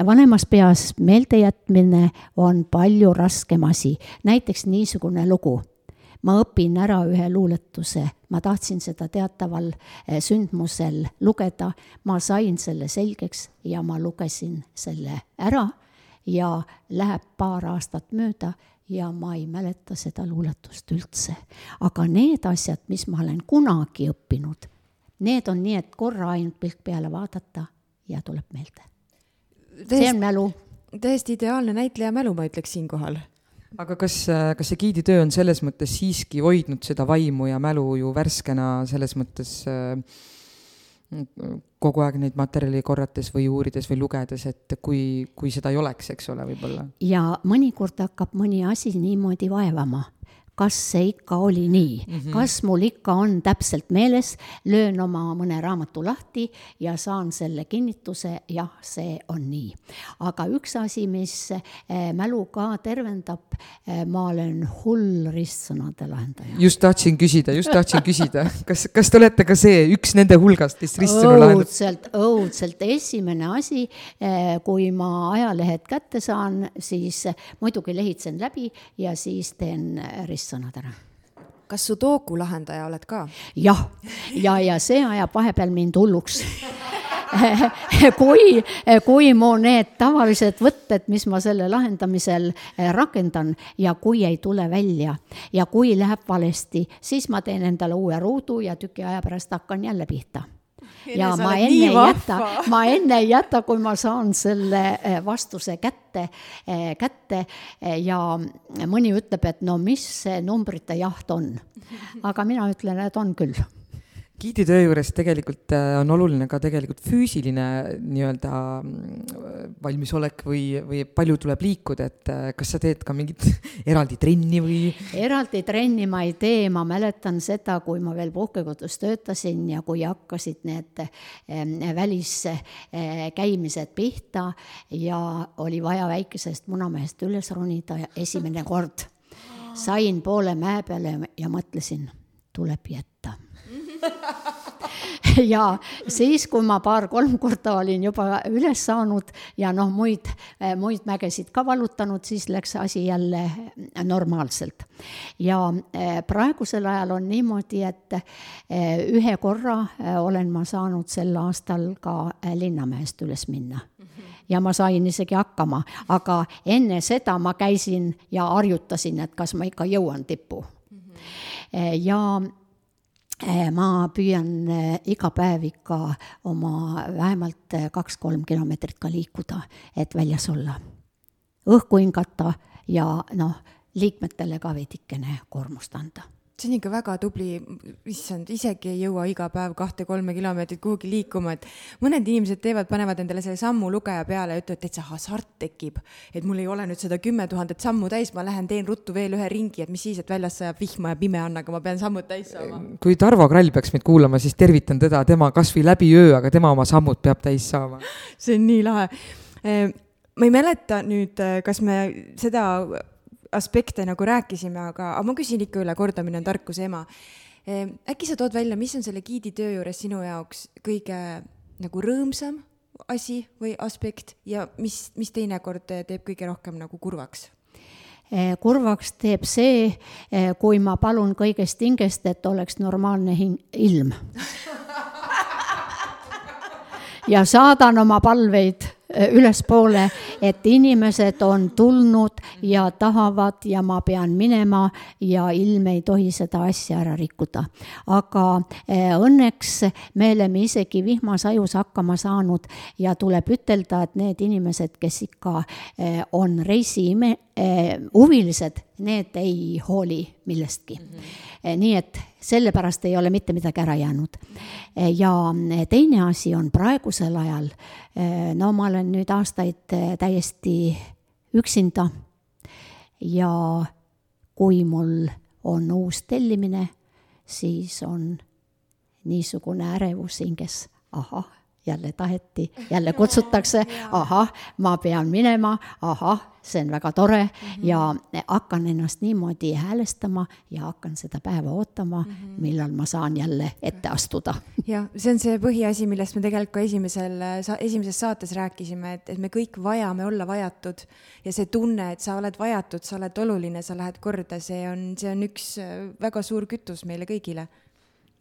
vanemas peas meeldejätmine on palju raskem asi, näiteks niisugune lugu ma õpin ära ühe luuletuse, ma tahtsin seda teataval eh, sündmusel lugeda, ma sain selle selgeks ja ma lugesin selle ära ja läheb paar aastat mööda ja ma ei mäleta seda luuletust üldse. aga need asjad, mis ma olen kunagi õppinud, need on nii, et korra ainult pilk peale vaadata ja tuleb meelde. see on mälu. täiesti ideaalne näitleja mälu, ma ütleks siinkohal aga kas, kas see giiditöö on selles mõttes siiski hoidnud seda vaimu ja mälu ju värskena selles mõttes äh, kogu aeg neid materjali korrates või uurides või lugedes, et kui, kui seda ei oleks, eks ole, võib-olla. ja mõnikord hakkab mõni asi niimoodi vaevama kas see ikka oli nii mm, -hmm. kas mul ikka on täpselt meeles, löön oma mõne raamatu lahti ja saan selle kinnituse, jah, see on nii. aga üks asi, mis eh, mälu ka tervendab, eh, ma olen hull ristsõnade lahendaja. just tahtsin küsida, just tahtsin küsida, kas, kas te olete ka see üks nende hulgast, kes ristsõnu lahendab? õudselt, õudselt, esimene asi, eh, kui ma ajalehed kätte saan, siis muidugi lehitsen läbi ja siis teen ristsõnu sõnad ära. Kas sudoku lahendaja oled ka? jah, ja, ja see ajab vahepeal mind hulluks. Kui, kui mu need tavalised võtted, mis ma selle lahendamisel eh, rakendan ja kui ei tule välja ja kui läheb valesti, siis ma teen endale uue ruudu ja tüki aja pärast hakkan jälle pihta ja ma enne ei jäta, ma enne ei jäta, kui ma saan selle eh, vastuse kätte, eh, kätte. Eh, ja mõni ütleb, et no mis see numbrite jaht on. aga mina ütlen, et on küll giiditöö juures tegelikult äh, on oluline ka tegelikult füüsiline nii-öelda mm, valmisolek või, või palju tuleb liikuda, et äh, kas sa teed ka mingit eraldi trenni või? eraldi trenni ma ei tee, ma mäletan seda, kui ma veel puhkekodus töötasin ja kui hakkasid need ähm, väliskäimised äh, pihta ja oli vaja väikesest munamehest üles ronida esimene kord. sain poole mäe peale ja mõtlesin, tuleb jätta ja siis, kui ma paar-kolm korda olin juba üles saanud ja noh, muid, muid mägesid ka vallutanud, siis läks asi jälle normaalselt. ja eh, praegusel ajal on niimoodi, et eh, ühe korra eh, olen ma saanud sel aastal ka Linnamäest üles minna ja ma sain isegi hakkama, aga enne seda ma käisin ja harjutasin, et kas ma ikka jõuan tippu. ja ma püüan eh, iga päev ikka oma vähemalt eh, kaks-kolm kilomeetrit ka liikuda, et väljas olla. õhku hingata ja noh, liikmetele ka veidikene koormust anda see on ikka väga tubli, issand, isegi ei jõua iga päev kahte-kolme kilomeetrit kuhugi liikuma, et mõned inimesed teevad, panevad endale selle sammu lugeja peale ja ütlevad, täitsa hasart tekib. et mul ei ole nüüd seda kümme tuhandet sammu täis, ma lähen teen ruttu veel ühe ringi, et mis siis, et väljas sajab vihma ja pime on, aga ma pean sammud täis saama. kui Tarvo Krall peaks meid kuulama, siis tervitan teda, tema kasvõi läbi öö, aga tema oma sammud peab täis saama. see on nii lahe ehm, ma ei mäleta nüüd, kas me seda aspekte nagu rääkisime, aga, aga ma küsin ikka üle, kordamine on tarkuse ema. Ehm, äkki sa tood välja, mis on selle giidi töö juures sinu jaoks kõige nagu rõõmsam asi või aspekt ja mis, mis teinekord teeb kõige rohkem nagu kurvaks? Eh, kurvaks teeb see, eh, kui ma palun kõigest hingest, et oleks normaalne hing, ilm. ja saadan oma palveid ülespoole, et inimesed on tulnud ja tahavad ja ma pean minema ja ilm ei tohi seda asja ära rikkuda. aga äh, õnneks me oleme isegi vihmasajus hakkama saanud ja tuleb ütelda, et need inimesed, kes ikka äh, on reisiime-, huvilised, need ei hooli millestki mm. -hmm. nii et sellepärast ei ole mitte midagi ära jäänud. ja teine asi on praegusel ajal, no ma olen nüüd aastaid täiesti üksinda. Ja kui mul on uus tellimine, siis on niisugune ärevus hinges, ahah jälle taheti, jälle kutsutakse, ahah, ma pean minema, ahah, see on väga tore mm -hmm. ja hakkan ennast niimoodi häälestama ja hakkan seda päeva ootama mm, -hmm. millal ma saan jälle ette astuda. jah, see on see põhiasi, millest me tegelikult ka esimesel, esimeses saates rääkisime, et, et me kõik vajame olla vajatud ja see tunne, et sa oled vajatud, sa oled oluline, sa lähed korda, see on, see on üks väga suur kütus meile kõigile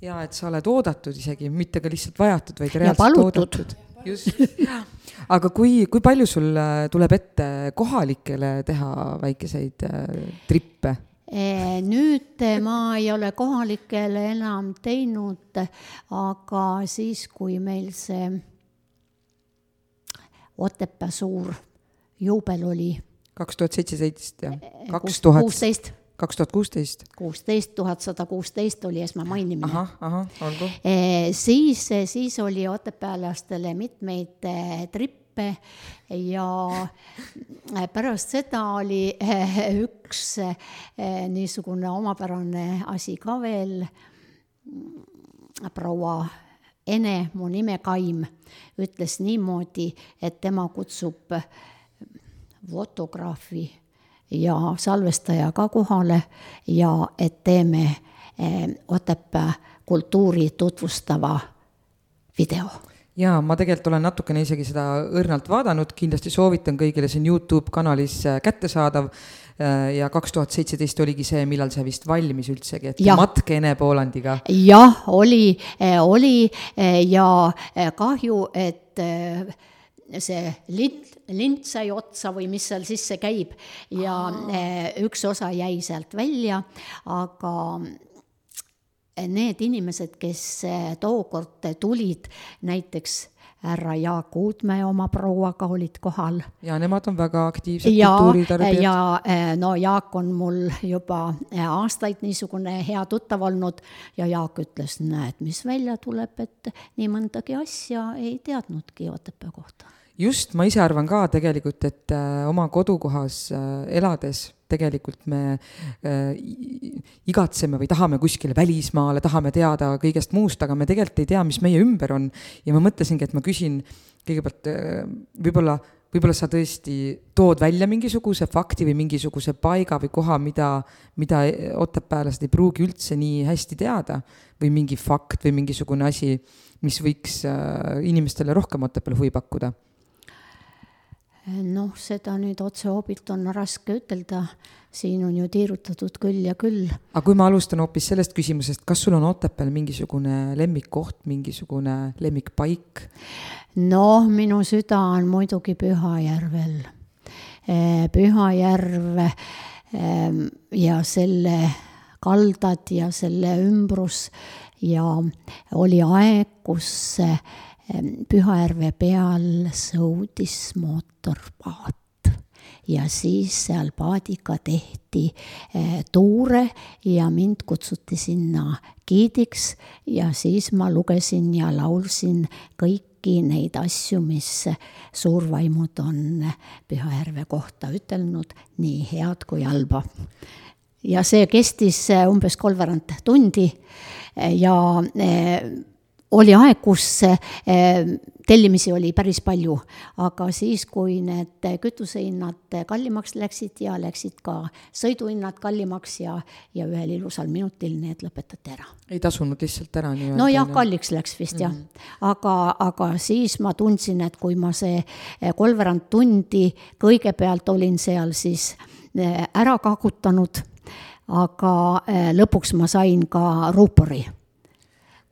ja et sa oled oodatud isegi, mitte ka lihtsalt vajatud, vaid reaalselt oodatud. just, aga kui, kui palju sul äh, tuleb ette kohalikele teha väikeseid äh, trippe? nüüd ma ei ole kohalikele enam teinud, aga siis, kui meil see Otepää suur juubel oli. kaks tuhat seitseteist jah, kaks tuhat. kuusteist kaks tuhat kuusteist. kuusteist, tuhat sada kuusteist oli esmamainimine. ahah, ahah, olgu. siis, siis oli otepäällastele mitmeid trippe ja pärast seda oli üks niisugune omapärane asi ka veel, proua Ene, mu nime Kaim, ütles niimoodi, et tema kutsub fotograafi ja salvestaja ka kohale ja et teeme Otepää kultuuri tutvustava video jaa, ma tegelikult olen natukene isegi seda õrnalt vaadanud, kindlasti soovitan kõigile, see on Youtube kanalis äh, kättesaadav. Äh, ja kaks tuhat seitseteist oligi see, millal see vist valmis üldsegi, et ja. matk Ene Poolandiga. jah, oli, oli ja kahju, et see lint, lint sai otsa või mis seal sisse käib ja Aa. üks osa jäi sealt välja, aga need inimesed, kes eh, tookord tulid, näiteks härra Jaak Uudmäe oma prouaga olid kohal. ja nemad on väga aktiivsed kultuuritarbijad. ja eh, no Jaak on mul juba eh, aastaid niisugune hea tuttav olnud ja Jaak ütles, näed, mis välja tuleb, et nii mõndagi asja ei teadnudki Otepää kohta. Just, ma ise arvan ka tegelikult, et oma kodukohas elades tegelikult me äh, igatseme või tahame kuskile välismaale, tahame teada kõigest muust, aga me tegelikult ei tea, mis meie ümber on. ja ma mõtlesingi, et ma küsin kõigepealt äh, võib-olla, võib-olla sa tõesti tood välja mingisuguse fakti või mingisuguse paiga või koha, mida, mida otepäälased ei pruugi üldse nii hästi teada või mingi fakt või mingisugune asi, mis võiks äh, inimestele rohkem Otepääl huvi pakkuda noh, seda nüüd otse hoobilt on raske ütelda, siin on ju tiirutatud küll ja küll. aga kui ma alustan hoopis sellest küsimusest, kas sul on Otepääl mingisugune lemmikkoht, mingisugune lemmikpaik? noh, minu süda on muidugi Pühajärvel. Eh, Pühajärv ehm, ja selle kaldad ja selle ümbrus ja oli aeg, kus Pühajärve peal sõudis mootorpaat ja siis seal paadiga tehti eh, tuure ja mind kutsuti sinna giidiks ja siis ma lugesin ja laulsin kõiki neid asju, mis suurvaimud on Pühajärve kohta ütelnud, nii head kui halba. ja see kestis eh, umbes kolmveerand tundi ja eh, oli aeg, kus eh, tellimisi oli päris palju, aga siis, kui need kütusehinnad kallimaks läksid ja läksid ka sõiduhinnad kallimaks ja, ja ühel ilusal minutil need lõpetati ära. ei tasunud lihtsalt ära nii-öelda? nojah, kalliks läks vist jah mm, -hmm. aga, aga siis ma tundsin, et kui ma see eh, kolmveerand tundi kõigepealt olin seal siis eh, ära kakutanud, aga lõpuks ma sain ka ruupori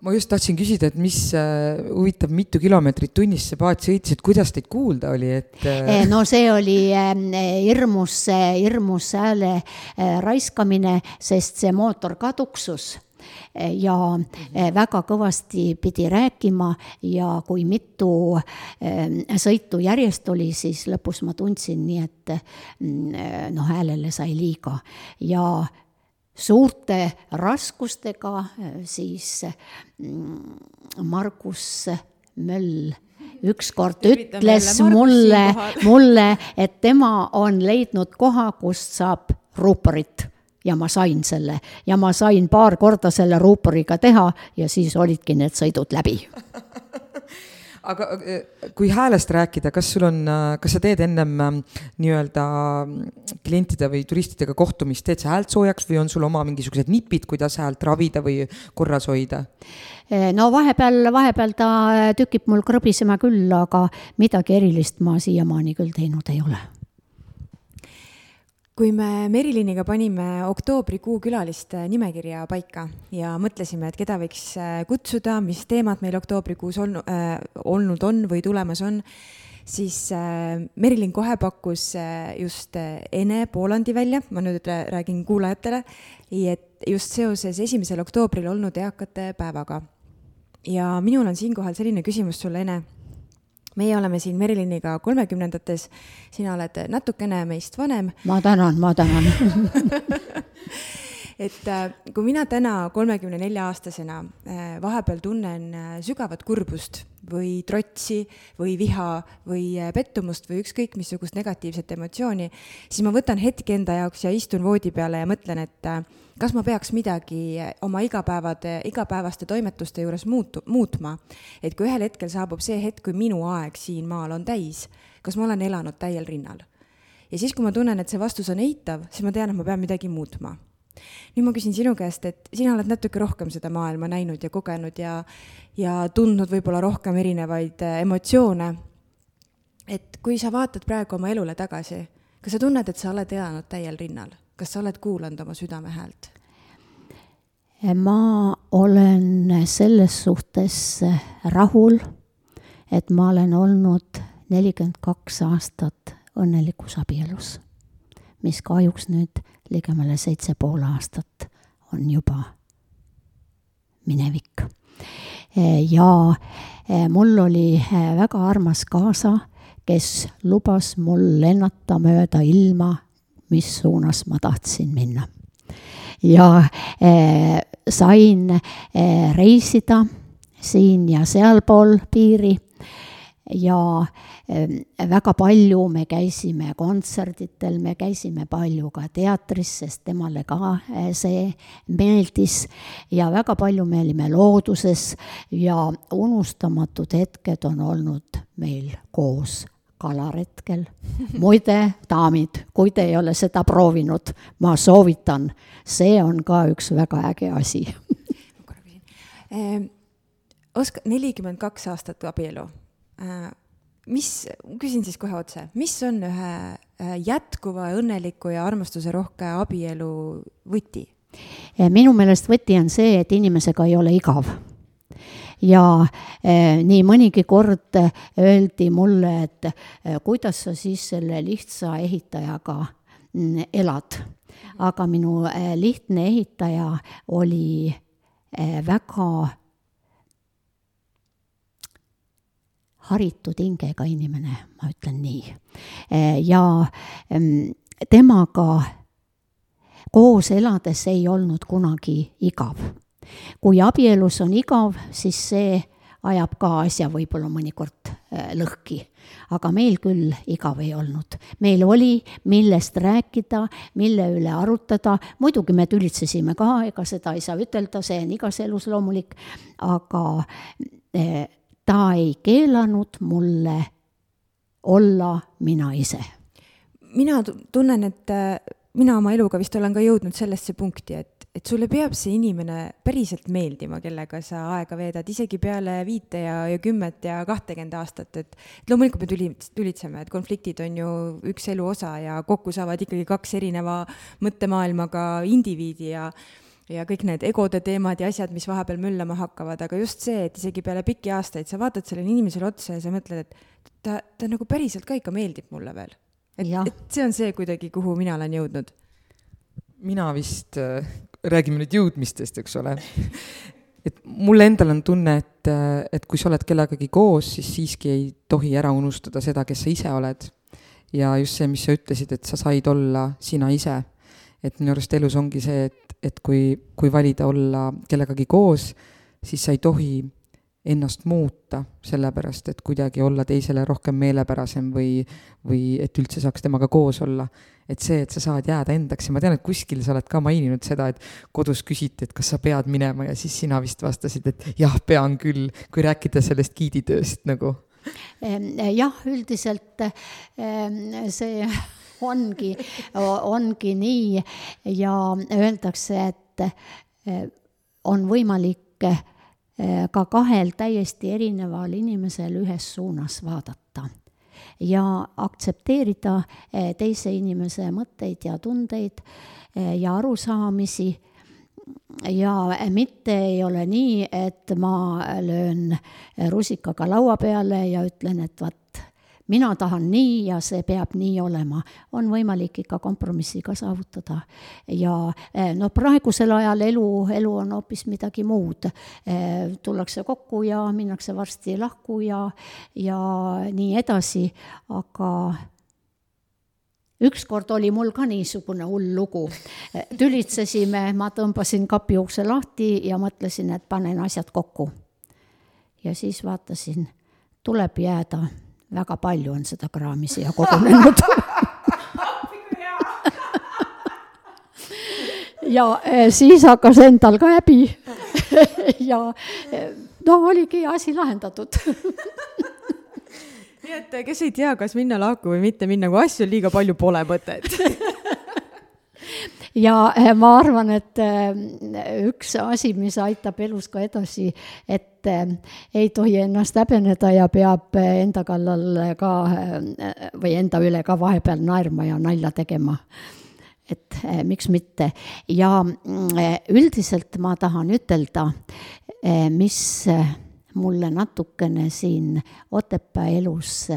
ma just tahtsin küsida, et mis äh, huvitav, mitu kilomeetrit tunnis see paat sõitis, et kuidas teid kuulda oli, et äh...? no see oli äh, hirmus, hirmus hääle äh, raiskamine, sest see mootor ka tuksus ja äh, väga kõvasti pidi rääkima ja kui mitu äh, sõitu järjest oli, siis lõpus ma tundsin nii, et mm, noh, häälele sai liiga ja suurte raskustega, siis mm, Margus Möll ükskord ütles mulle, mulle, et tema on leidnud koha, kust saab ruuporit. Ja ma sain selle. Ja ma sain paar korda selle ruuporiga teha ja siis olidki need sõidud läbi aga äh, kui häälest rääkida, kas sul on, äh, kas sa teed ennem ähm, nii-öelda mm, klientide või turistidega kohtumist, teed sa häält soojaks või on sul oma mingisugused nipid, kuidas häält ravida või korras hoida? Äh, no vahepeal, vahepeal ta tükib mul krõbisema küll, aga midagi erilist ma siiamaani küll teinud ei ole kui me Meriliniga panime oktoobrikuu külaliste nimekirja paika ja mõtlesime, et keda võiks äh, kutsuda, mis teemad meil oktoobrikuus olnud äh,, olnud on või tulemas on, siis äh, Merilin kohe pakkus äh, just äh, Ene Poolandi välja, ma nüüd räägin kuulajatele, et just seoses esimesel oktoobril olnud eakate päevaga. ja minul on siinkohal selline küsimus sulle, Ene meie oleme siin Meriliniga kolmekümnendates, sina oled natukene meist vanem. ma tänan, ma tänan et äh, kui mina täna kolmekümne nelja aastasena äh, vahepeal tunnen äh, sügavat kurbust või trotsi või viha või pettumust või ükskõik missugust negatiivset emotsiooni, siis ma võtan hetke enda jaoks ja istun voodi peale ja mõtlen, et kas ma peaks midagi oma igapäevade, igapäevaste toimetuste juures muutu-, muutma. et kui ühel hetkel saabub see hetk, kui minu aeg siin maal on täis, kas ma olen elanud täiel rinnal? ja siis, kui ma tunnen, et see vastus on eitav, siis ma tean, et ma pean midagi muutma nüüd ma küsin sinu käest, et sina oled natuke rohkem seda maailma näinud ja kogenud ja, ja tundnud võib-olla rohkem erinevaid äh, emotsioone. et kui sa vaatad praegu oma elule tagasi, kas sa tunned, et sa oled elanud täiel rinnal, kas sa oled kuulanud oma südame häält? ma olen selles suhtes rahul, et ma olen olnud nelikümmend kaks aastat õnnelikus abielus, mis kahjuks nüüd ligemale seitse pool aastat on juba minevik. ja eh, mul oli eh, väga armas kaasa, kes lubas mul lennata mööda ilma, mis suunas ma tahtsin minna. ja eh, sain reisida siin ja sealpool piiri ja äh, väga palju me käisime kontserditel, me käisime palju ka teatris, sest temale ka äh, see meeldis. Ja väga palju me olime looduses ja unustamatud hetked on olnud meil koos kalaretkel. muide, daamid, kui te ei ole seda proovinud, ma soovitan, see on ka üks väga äge asi. Oska-, nelikümmend kaks aastat abielu mis, küsin siis kohe otse, mis on ühe jätkuva, õnneliku ja armastusrohke abielu võti? Äh, minu meelest võti on see, et inimesega ei ole igav ja eh, nii mõnigi kord öeldi mulle, et eh, kuidas sa siis selle lihtsa ehitajaga mm, elad. aga minu eh, lihtne ehitaja oli väga haritud hingega inimene, ma ütlen nii. ja temaga koos elades ei olnud kunagi igav. kui abielus on igav, siis see ajab ka asja võib-olla mõnikord äh, lõhki. aga meil küll igav ei olnud. meil oli, millest rääkida, mille üle arutada, muidugi me tülitsesime ka, ega seda ei saa ütelda, see on igas elus loomulik, aga äh, ta ei keelanud mulle olla mina ise. mina tunnen, et äh, mina oma eluga vist olen ka jõudnud sellesse punkti, et, et sulle peab see inimene päriselt meeldima, kellega sa aega veedad, isegi peale viite ja, ja kümmet ja kahtekümmet aastat, et loomulikult me tuli, tülitseme, et konfliktid on ju üks elu osa ja kokku saavad ikkagi kaks erineva mõttemaailmaga indiviidi ja ja kõik need egode teemad ja asjad, mis vahepeal möllama hakkavad, aga just see, et isegi peale pikki aastaid sa vaatad sellele inimesele otsa ja sa mõtled, et ta, ta nagu päriselt ka ikka meeldib mulle veel. et, et see on see kuidagi, kuhu mina olen jõudnud. mina vist äh,, räägime nüüd jõudmistest, eks ole et mul endal on tunne, et, äh, et kui sa oled kellegagi koos, siis siiski ei tohi ära unustada seda, kes sa ise oled. ja just see, mis sa ütlesid, et sa said olla sina ise et minu arust elus ongi see, et, et kui, kui valida olla kellegagi koos, siis sa ei tohi ennast muuta, sellepärast et kuidagi olla teisele rohkem meelepärasem või, või et üldse saaks temaga koos olla. et see, et sa saad jääda endaks ja ma tean, et kuskil sa oled ka maininud seda, et kodus küsiti, et kas sa pead minema ja siis sina vist vastasid, et jah, pean küll, kui rääkida sellest giiditööst nagu. jah, üldiselt see ongi, ongi nii ja öeldakse, et eh, on võimalik eh, ka kahel täiesti erineval inimesel ühes suunas vaadata. ja aktsepteerida eh, teise inimese mõtteid ja tundeid ja arusaamisi ja mitte ei ole nii, et ma löön rusikaga laua peale ja ütlen, et vaat mina tahan nii ja see peab nii olema, on võimalik ikka kompromissiga saavutada. ja eh, no praegusel ajal elu, elu on hoopis midagi muud. Eh, tullakse kokku ja minnakse varsti lahku ja, ja nii edasi, aga ükskord oli mul ka niisugune hull lugu. Eh, tülitsesime, ma tõmbasin kapi ukse lahti ja mõtlesin, et panen asjad kokku. ja siis vaatasin, tuleb jääda väga palju on seda kraami siia kogunenud. Ja eh, siis hakkas endal ka häbi. Ja eh, no oligi asi lahendatud. Nii et eh, kes ei tea, kas minna laaku või mitte minna, kui asju liiga palju, pole mõtet ja eh, ma arvan, et eh, üks asi, mis aitab elus ka edasi, et eh, ei tohi ennast häbeneda ja peab enda kallal ka või enda üle ka vahepeal naerma ja nalja tegema et miks mitte. ja üldiselt ma tahan ütelda, mis mulle natukene siin Otepää elus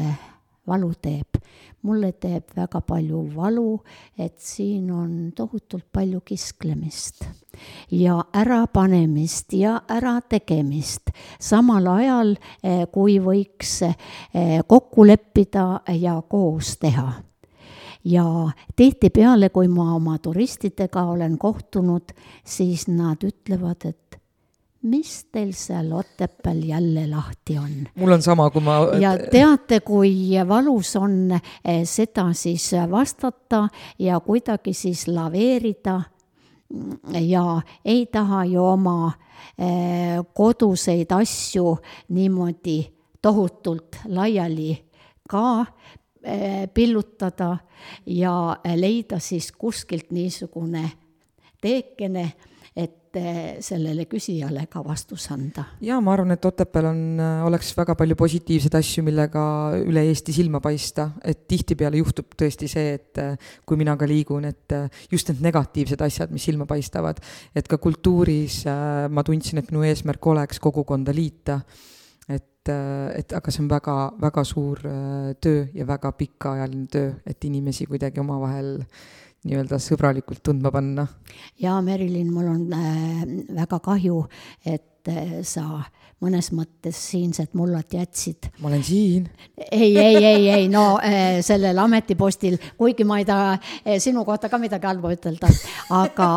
valu teeb mulle teeb väga palju valu, et siin on tohutult palju kisklemist ja ärapanemist ja ärategemist, samal ajal eh, kui võiks eh, kokku leppida ja koos teha. Ja tihtipeale, kui ma oma turistidega olen kohtunud, siis nad ütlevad, et mis teil seal Otepääl jälle lahti on? mul on sama, kui ma ja teate, kui valus on eh, seda siis vastata ja kuidagi siis laveerida ja ei taha ju oma eh, koduseid asju niimoodi tohutult laiali ka eh, pillutada ja leida siis kuskilt niisugune teekene eh, sellele küsijale ka vastus anda. ja ma arvan, et Otepääl on, äh, oleks väga palju positiivseid asju, millega üle Eesti silma paista, et tihtipeale juhtub tõesti see, et äh, kui mina ka liigun, et äh, just need negatiivsed asjad, mis silma paistavad, et ka kultuuris ma tundsin, et minu eesmärk oleks kogukonda liita. Et, et aga see on väga, väga suur töö ja väga pikaajaline töö, et inimesi kuidagi omavahel nii-öelda sõbralikult tundma panna. jaa, Merilin, mul on äh, väga kahju, et äh, sa mõnes mõttes siinsed mullad jätsid. ma olen siin. ei, ei, ei, ei, no äh, sellel ametipostil, kuigi ma ei taha äh, sinu kohta ka midagi halba ütelda, aga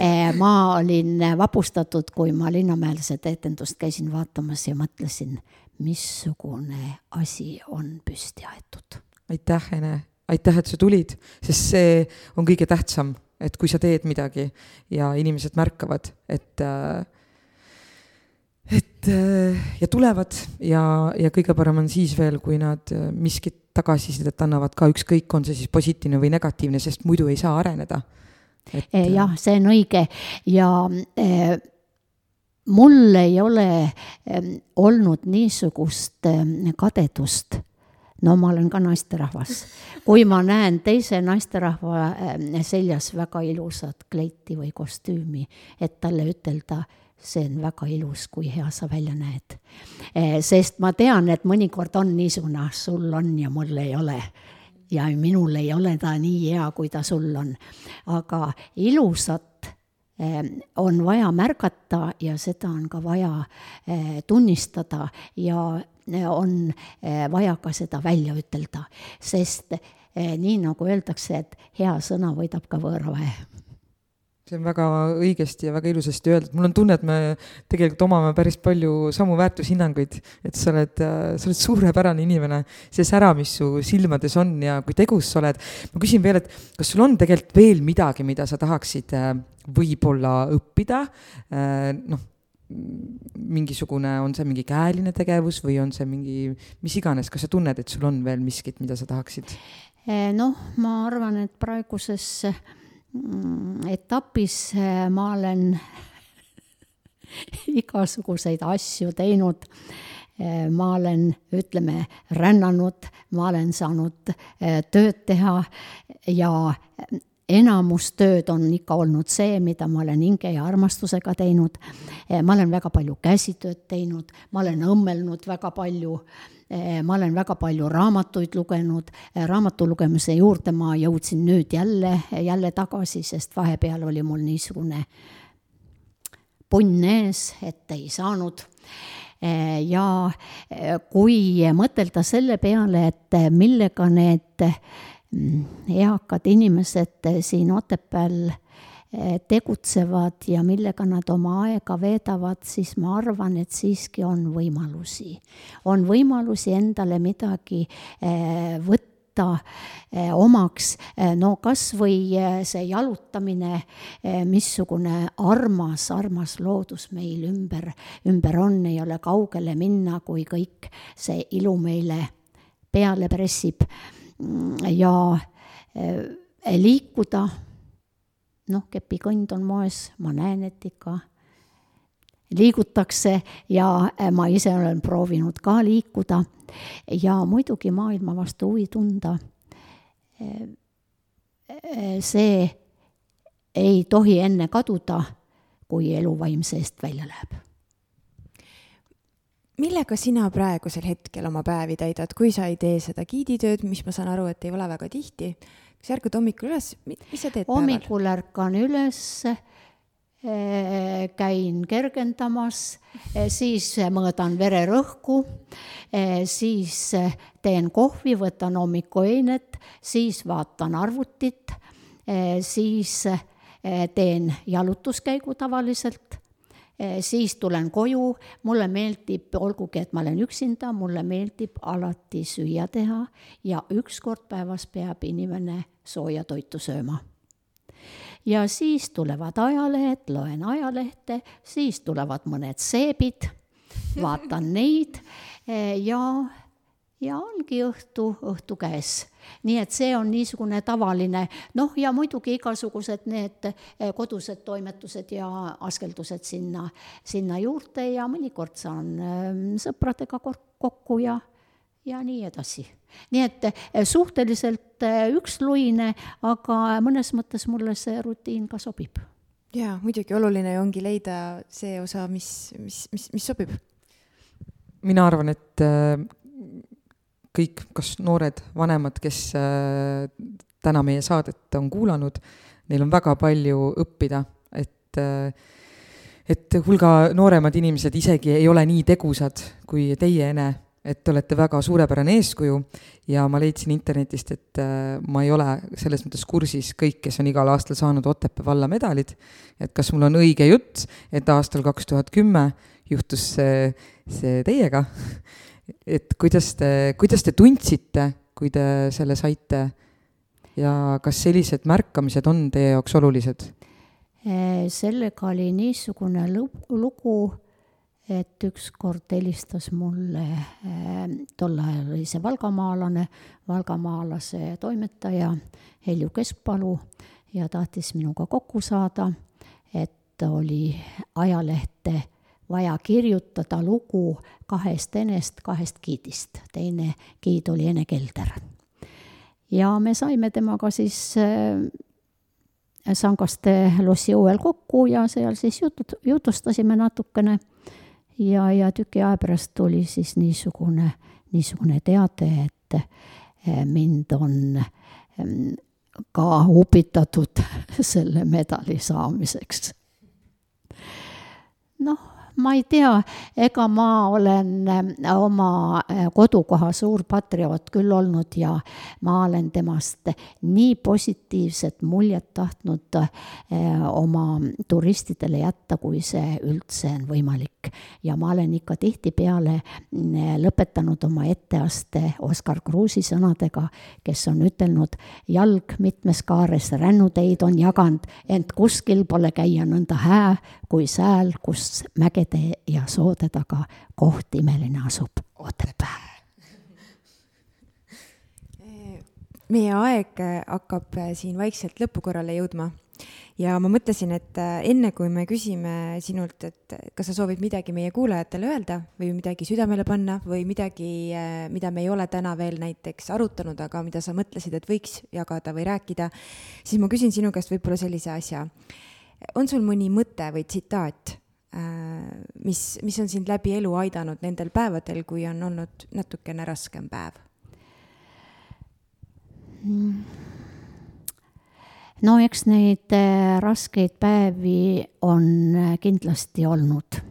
äh, ma olin vapustatud, kui ma Linnamäel seda etendust käisin vaatamas ja mõtlesin, missugune asi on püsti aetud. aitäh, Ene aitäh, et sa tulid, sest see on kõige tähtsam, et kui sa teed midagi ja inimesed märkavad, et äh, et äh, ja tulevad ja, ja kõige parem on siis veel, kui nad äh, miskit tagasisidet annavad ka, ükskõik, on see siis positiivne või negatiivne, sest muidu ei saa areneda. jah, see on õige ja äh, mul ei ole olnud niisugust kadedust no ma olen ka naisterahvas. kui ma näen teise naisterahva äh, seljas väga ilusat kleiti või kostüümi, et talle ütelda, see on väga ilus, kui hea sa välja näed. Äh, sest ma tean, et mõnikord on niisugune, ah, sul on ja mul ei ole. ja minul ei ole ta nii hea, kui ta sul on. aga ilusat äh, on vaja märgata ja seda on ka vaja tunnistada ja on eh, vaja ka seda välja ütelda, sest eh, nii nagu öeldakse, et hea sõna võidab ka võõra väe. See on väga õigesti ja väga ilusasti öeldud, mul on tunne, et me tegelikult omame päris palju samu väärtushinnanguid, et sa oled, sa oled suurepärane inimene, see sära, mis su silmades on ja kui tegus sa oled. ma küsin veel, et kas sul on tegelikult veel midagi, mida sa tahaksid eh, võib-olla õppida, noh, mingisugune, on see mingi käeline tegevus või on see mingi, mis iganes, kas sa tunned, et sul on veel miskit, mida sa tahaksid? Eh, noh, ma arvan, et praeguses mm, etapis eh, ma olen igasuguseid asju teinud. ma olen, ütleme, rännanud, ma olen saanud tööd teha ja enamus tööd on ikka olnud see, mida ma olen hinge ja armastusega teinud. ma olen väga palju käsitööd teinud, ma olen õmmelnud väga palju ma olen väga palju raamatuid lugenud, raamatu lugemise juurde ma jõudsin nüüd jälle, jälle tagasi, sest vahepeal oli mul niisugune punn ees, et ei saanud ja kui mõtelda selle peale, et millega need eakad inimesed siin Otepääl eh, tegutsevad ja millega nad oma aega veedavad, siis ma arvan, et siiski on võimalusi. on võimalusi endale midagi eh, võtta eh, omaks, no kas või see jalutamine, missugune armas, armas loodus meil ümber, ümber on, ei ole kaugele minna, kui kõik see ilu meile peale pressib ja eh, liikuda, noh, kepikõnd on moes, ma näen, et ikka liigutakse ja eh, ma ise olen proovinud ka liikuda ja muidugi maailma vastu huvi tunda. Eh, see ei tohi enne kaduda, kui elu vaimse eest välja läheb millega sina praegusel hetkel oma päevi täidad, kui sa ei tee seda giiditööd, mis ma saan aru, et ei ole väga tihti, sa ärkad hommikul üles, mis sa teed hommikul päeval? ärkan üles, eh, käin kergendamas, eh, siis mõõdan vererõhku, eh, siis teen kohvi, võtan hommikueinet, siis vaatan arvutit, siis teen jalutuskäigu tavaliselt siis tulen koju, mulle meeldib, olgugi et ma olen üksinda, mulle meeldib alati süüa teha ja üks kord päevas peab inimene sooja toitu sööma. ja siis tulevad ajalehed, loen ajalehte, siis tulevad mõned seebid, vaatan neid eh, ja ja ongi õhtu, õhtu käes. nii et see on niisugune tavaline, noh ja muidugi igasugused need eh, kodused toimetused ja askeldused sinna, sinna juurde ja mõnikord saan ehm, sõpradega kokku ja, ja nii edasi. nii et eh, suhteliselt eh, üksluine, aga mõnes mõttes mulle see rutiin ka sobib. jaa, muidugi oluline ongi leida see osa, mis, mis, mis, mis sobib. mina arvan, et kõik, kas noored, vanemad, kes äh, täna meie saadet on kuulanud, neil on väga palju õppida, et äh, et hulga nooremad inimesed isegi ei ole nii tegusad kui teie, Ene, et te olete väga suurepärane eeskuju ja ma leidsin internetist, et äh, ma ei ole selles mõttes kursis kõik, kes on igal aastal saanud Otepää valla medalid, et kas mul on õige jutt, et aastal kaks tuhat kümme juhtus see, see teiega et kuidas te, kuidas te tundsite, kui te selle saite ja kas sellised märkamised on teie jaoks olulised? Eh, sellega oli niisugune lugu, et ükskord helistas mulle eh, tol ajal oli see valgamaalane, valgamaalase toimetaja Helju Keskpalu ja tahtis minuga kokku saada, et oli ajalehte vaja kirjutada lugu kahest enest, kahest giidist. teine giid oli Ene Kelder. ja me saime temaga siis äh, Sangaste lossi õuel kokku ja seal siis jutut-, jutustasime natukene ja, ja tüki aja pärast tuli siis niisugune, niisugune teade, et äh, mind on ähm, ka upitatud selle medali saamiseks. noh, ma ei tea, ega ma olen äh, oma äh, kodukoha suur patrioot küll olnud ja ma olen temast nii positiivset muljet tahtnud äh, oma turistidele jätta, kui see üldse on võimalik. ja ma olen ikka tihtipeale lõpetanud oma etteaste Oskar Kruusi sõnadega, kes on ütelnud, jalg mitmes kaares rännuteid on jaganud, ent kuskil pole käia nõnda hää kui sääl, kus mägede ja soode taga koht imeline asub, Otepää. meie aeg hakkab siin vaikselt lõpukorrale jõudma ja ma mõtlesin, et äh, enne kui me küsime sinult, et kas sa soovid midagi meie kuulajatele öelda või midagi südamele panna või midagi, äh, mida me ei ole täna veel näiteks arutanud, aga mida sa mõtlesid, et võiks jagada või rääkida, siis ma küsin sinu käest võib-olla sellise asja. On sul mõni mõte või tsitaat, äh, mis, mis on sind läbi elu aidanud nendel päevadel, kui on olnud natukene raskem päev mm.? no eks neid äh, raskeid päevi on äh, kindlasti olnud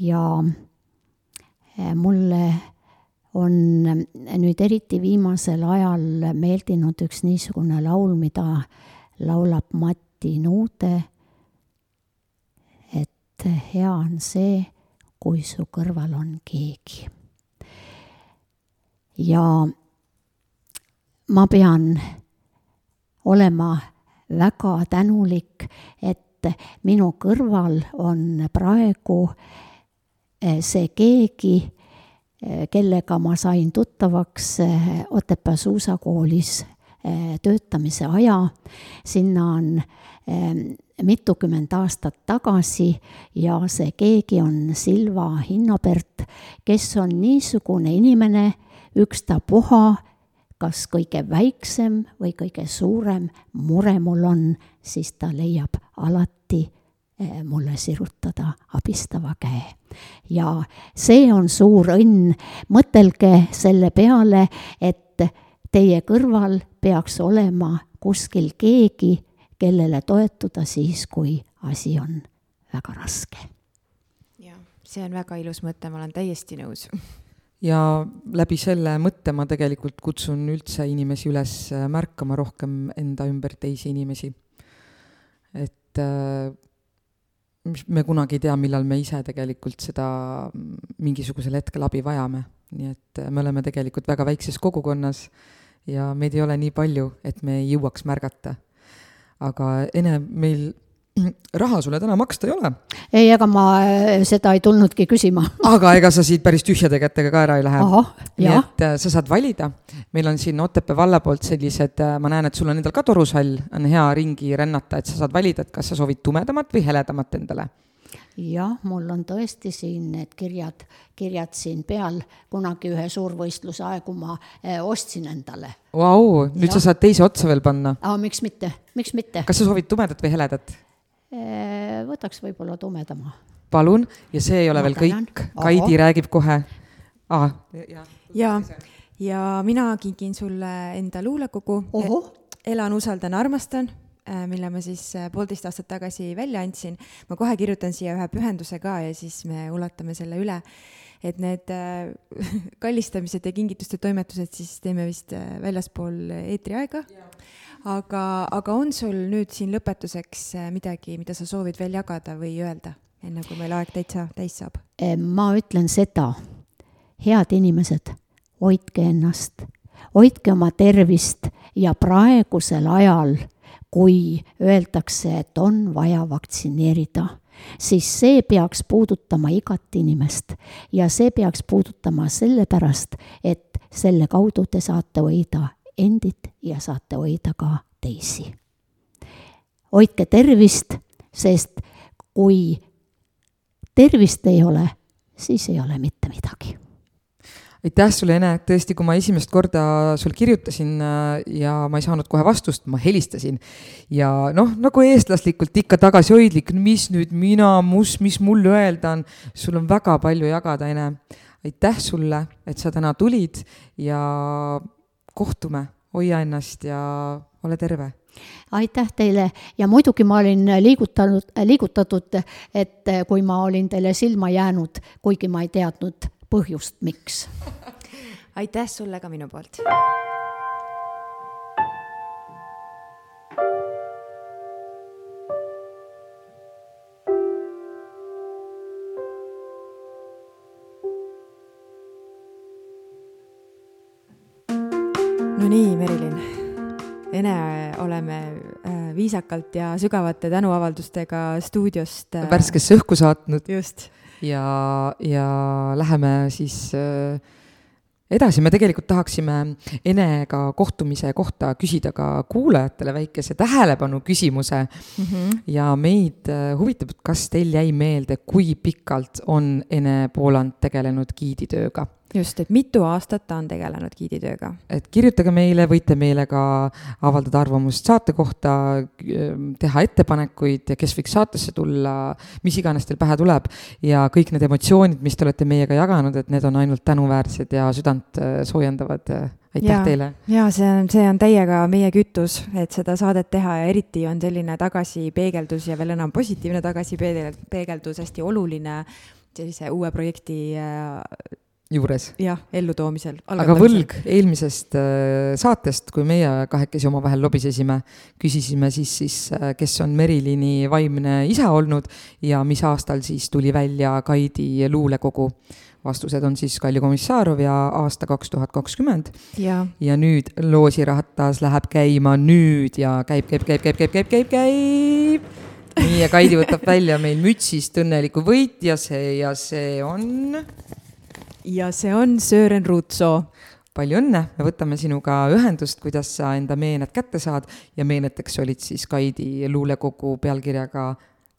ja mulle on nüüd eriti viimasel ajal meeldinud üks niisugune laul, mida laulab Mati Nuude. et hea on see, kui su kõrval on keegi. ja ma pean olema väga tänulik, et minu kõrval on praegu eh, see keegi, eh, kellega ma sain tuttavaks eh, Otepää suusakoolis töötamise aja. sinna on mitukümmend aastat tagasi ja see keegi on Silva Hinnopert, kes on niisugune inimene, ükstapuha kas kõige väiksem või kõige suurem mure mul on, siis ta leiab alati eh, mulle sirutada abistava käe. ja see on suur õnn, mõtelge selle peale, et teie kõrval peaks olema kuskil keegi, kellele toetuda siis, kui asi on väga raske. jah, see on väga ilus mõte, ma olen täiesti nõus ja läbi selle mõtte ma tegelikult kutsun üldse inimesi üles äh, märkama rohkem enda ümber teisi inimesi. et äh, me kunagi ei tea, millal me ise tegelikult seda mingisugusel hetkel abi vajame, nii et äh, me oleme tegelikult väga väikses kogukonnas ja meid ei ole nii palju, et me ei jõuaks märgata. Aga ene meil raha sulle täna maksta ei ole. ei, ega ma äh, seda ei tulnudki küsima aga ega sa siit päris tühjade kätega ka ära ei lähe. nii et äh, sa saad valida. meil on siin Otepää valla poolt sellised, äh, ma näen, et sul on endal ka torusall, on hea ringi rännata, et sa saad valida, et kas sa soovid tumedamat või heledamat endale jah, mul on tõesti siin need kirjad, kirjad siin peal, kunagi ühe suurvõistluse aegu ma ostsin endale. Vau, nüüd ja. sa saad teise otsa veel panna. aa, miks mitte, miks mitte? kas sa soovid tumedat või heledat? Äh, võtaks võib-olla tumedama. palun, ja see ei ole ma veel tänan. kõik, Kaidi räägib kohe ah,. ja, ja, ja mina kingin sulle enda luulekogu Elan, usaldan, armastan mille ma siis äh, poolteist aastat tagasi välja andsin. ma kohe kirjutan siia ühe pühenduse ka ja siis me ulatame selle üle. et need kallistamised ja kingituste toimetused siis teeme vist väljaspool eetriaega aga, aga on sul nüüd siin lõpetuseks äh, midagi, mida sa soovid veel jagada või öelda, enne kui meil aeg täitsa täis saab? ma ütlen seda, head inimesed, hoidke ennast, hoidke oma tervist ja praegusel ajal, kui öeldakse, et on vaja vaktsineerida, siis see peaks puudutama igat inimest ja see peaks puudutama sellepärast, et selle kaudu te saate hoida endid ja saate hoida ka teisi. hoidke tervist, sest kui tervist ei ole, siis ei ole mitte midagi aitäh sulle, Ene, tõesti, kui ma esimest korda sul kirjutasin äh, ja ma ei saanud kohe vastust, ma helistasin. ja noh, nagu eestlaslikult ikka tagasihoidlik, mis nüüd mina, mus, mis mul öelda on, sul on väga palju jagada, Ene. aitäh sulle, et sa täna tulid ja kohtume, hoia ennast ja ole terve aitäh teile ja muidugi ma olin liigutanud, liigutatud, et kui ma olin teile silma jäänud, kuigi ma ei teadnud põhjust, miks. aitäh sulle ka minu poolt. no nii, Merilin. Ene oleme äh, viisakalt ja sügavate tänuavaldustega stuudiost äh, värskesse õhku saatnud. just. Ja, ja läheme siis äh, edasi, me tegelikult tahaksime Enega kohtumise kohta küsida ka kuulajatele väikese tähelepanu küsimuse mm. -hmm. ja meid äh, huvitab, kas teil jäi meelde, kui pikalt on Ene Pooland tegelenud giiditööga? Just, et mitu aastat ta on tegelenud giiditööga. et kirjutage meile, võite meile ka avaldada arvamust saate kohta, teha ettepanekuid, kes võiks saatesse tulla, mis iganes teil pähe tuleb. ja kõik need emotsioonid, mis te olete meiega jaganud, et need on ainult tänuväärsed ja südant äh, soojendavad. aitäh ja, teile! ja see on, see on täiega meie kütus, et seda saadet teha ja eriti on selline tagasipeegeldus ja veel enam positiivne tagasipeegeldus hästi oluline sellise uue projekti äh, juures. jah, ellutoomisel. aga võlg eelmisest äh, saatest, kui meie kahekesi omavahel lobisesime, küsisime siis, siis äh, kes on Merilini vaimne isa olnud ja mis aastal siis tuli välja Kaidi luulekogu. vastused on siis Kalju Komissarov ja aasta kaks tuhat kakskümmend. ja nüüd loosiratas läheb käima nüüd ja käib, käib, käib, käib, käib, käib, käib, käib. nii, ja Kaidi võtab välja meil mütsist õnneliku võitja, see ja see on ja see on Sören Ruutsoo. palju õnne, me võtame sinuga ühendust, kuidas sa enda meened kätte saad ja meeneteks olid siis Kaidi luulekogu pealkirjaga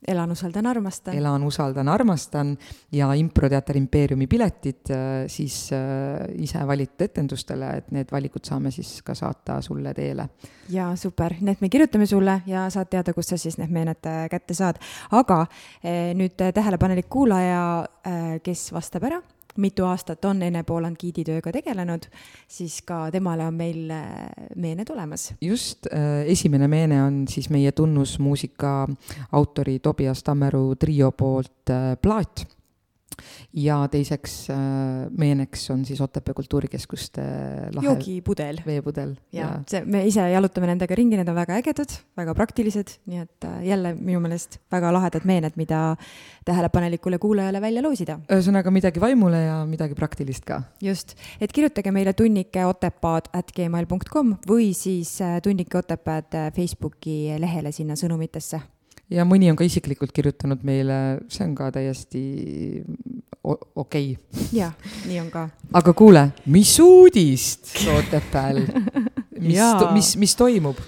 elan, usaldan, armastan. elan, usaldan, armastan ja improteater impeeriumi piletid äh, siis äh, ise valitud etendustele, et need valikud saame siis ka saata sulle teele. ja super, need me kirjutame sulle ja saad teada, kust sa siis need meened äh, kätte saad. aga nüüd tähelepanelik kuulaja, kes vastab ära mitu aastat on Ene Pooland giiditööga tegelenud, siis ka temale on meil äh, meened olemas. just, äh, esimene meene on siis meie tunnusmuusika autori Tobias Tammeru trio poolt äh, Plaat ja teiseks äh, meeneks on siis Otepää Kultuurikeskuste lahe joogipudel. veepudel. ja see, me ise jalutame nendega ringi, need on väga ägedad, väga praktilised, nii et äh, jälle minu meelest väga lahedad meened, mida tähelepanelikule kuulajale välja loosida. ühesõnaga midagi vaimule ja midagi praktilist ka. just, et kirjutage meile tunnike otepaad at gmail kom või siis äh, tunnike otepääd Facebooki lehele sinna sõnumitesse ja mõni on ka isiklikult kirjutanud meile, see on ka täiesti okei okay.. jah, nii on ka. aga kuule, mis uudist Otepääl mis, mis, mis toimub?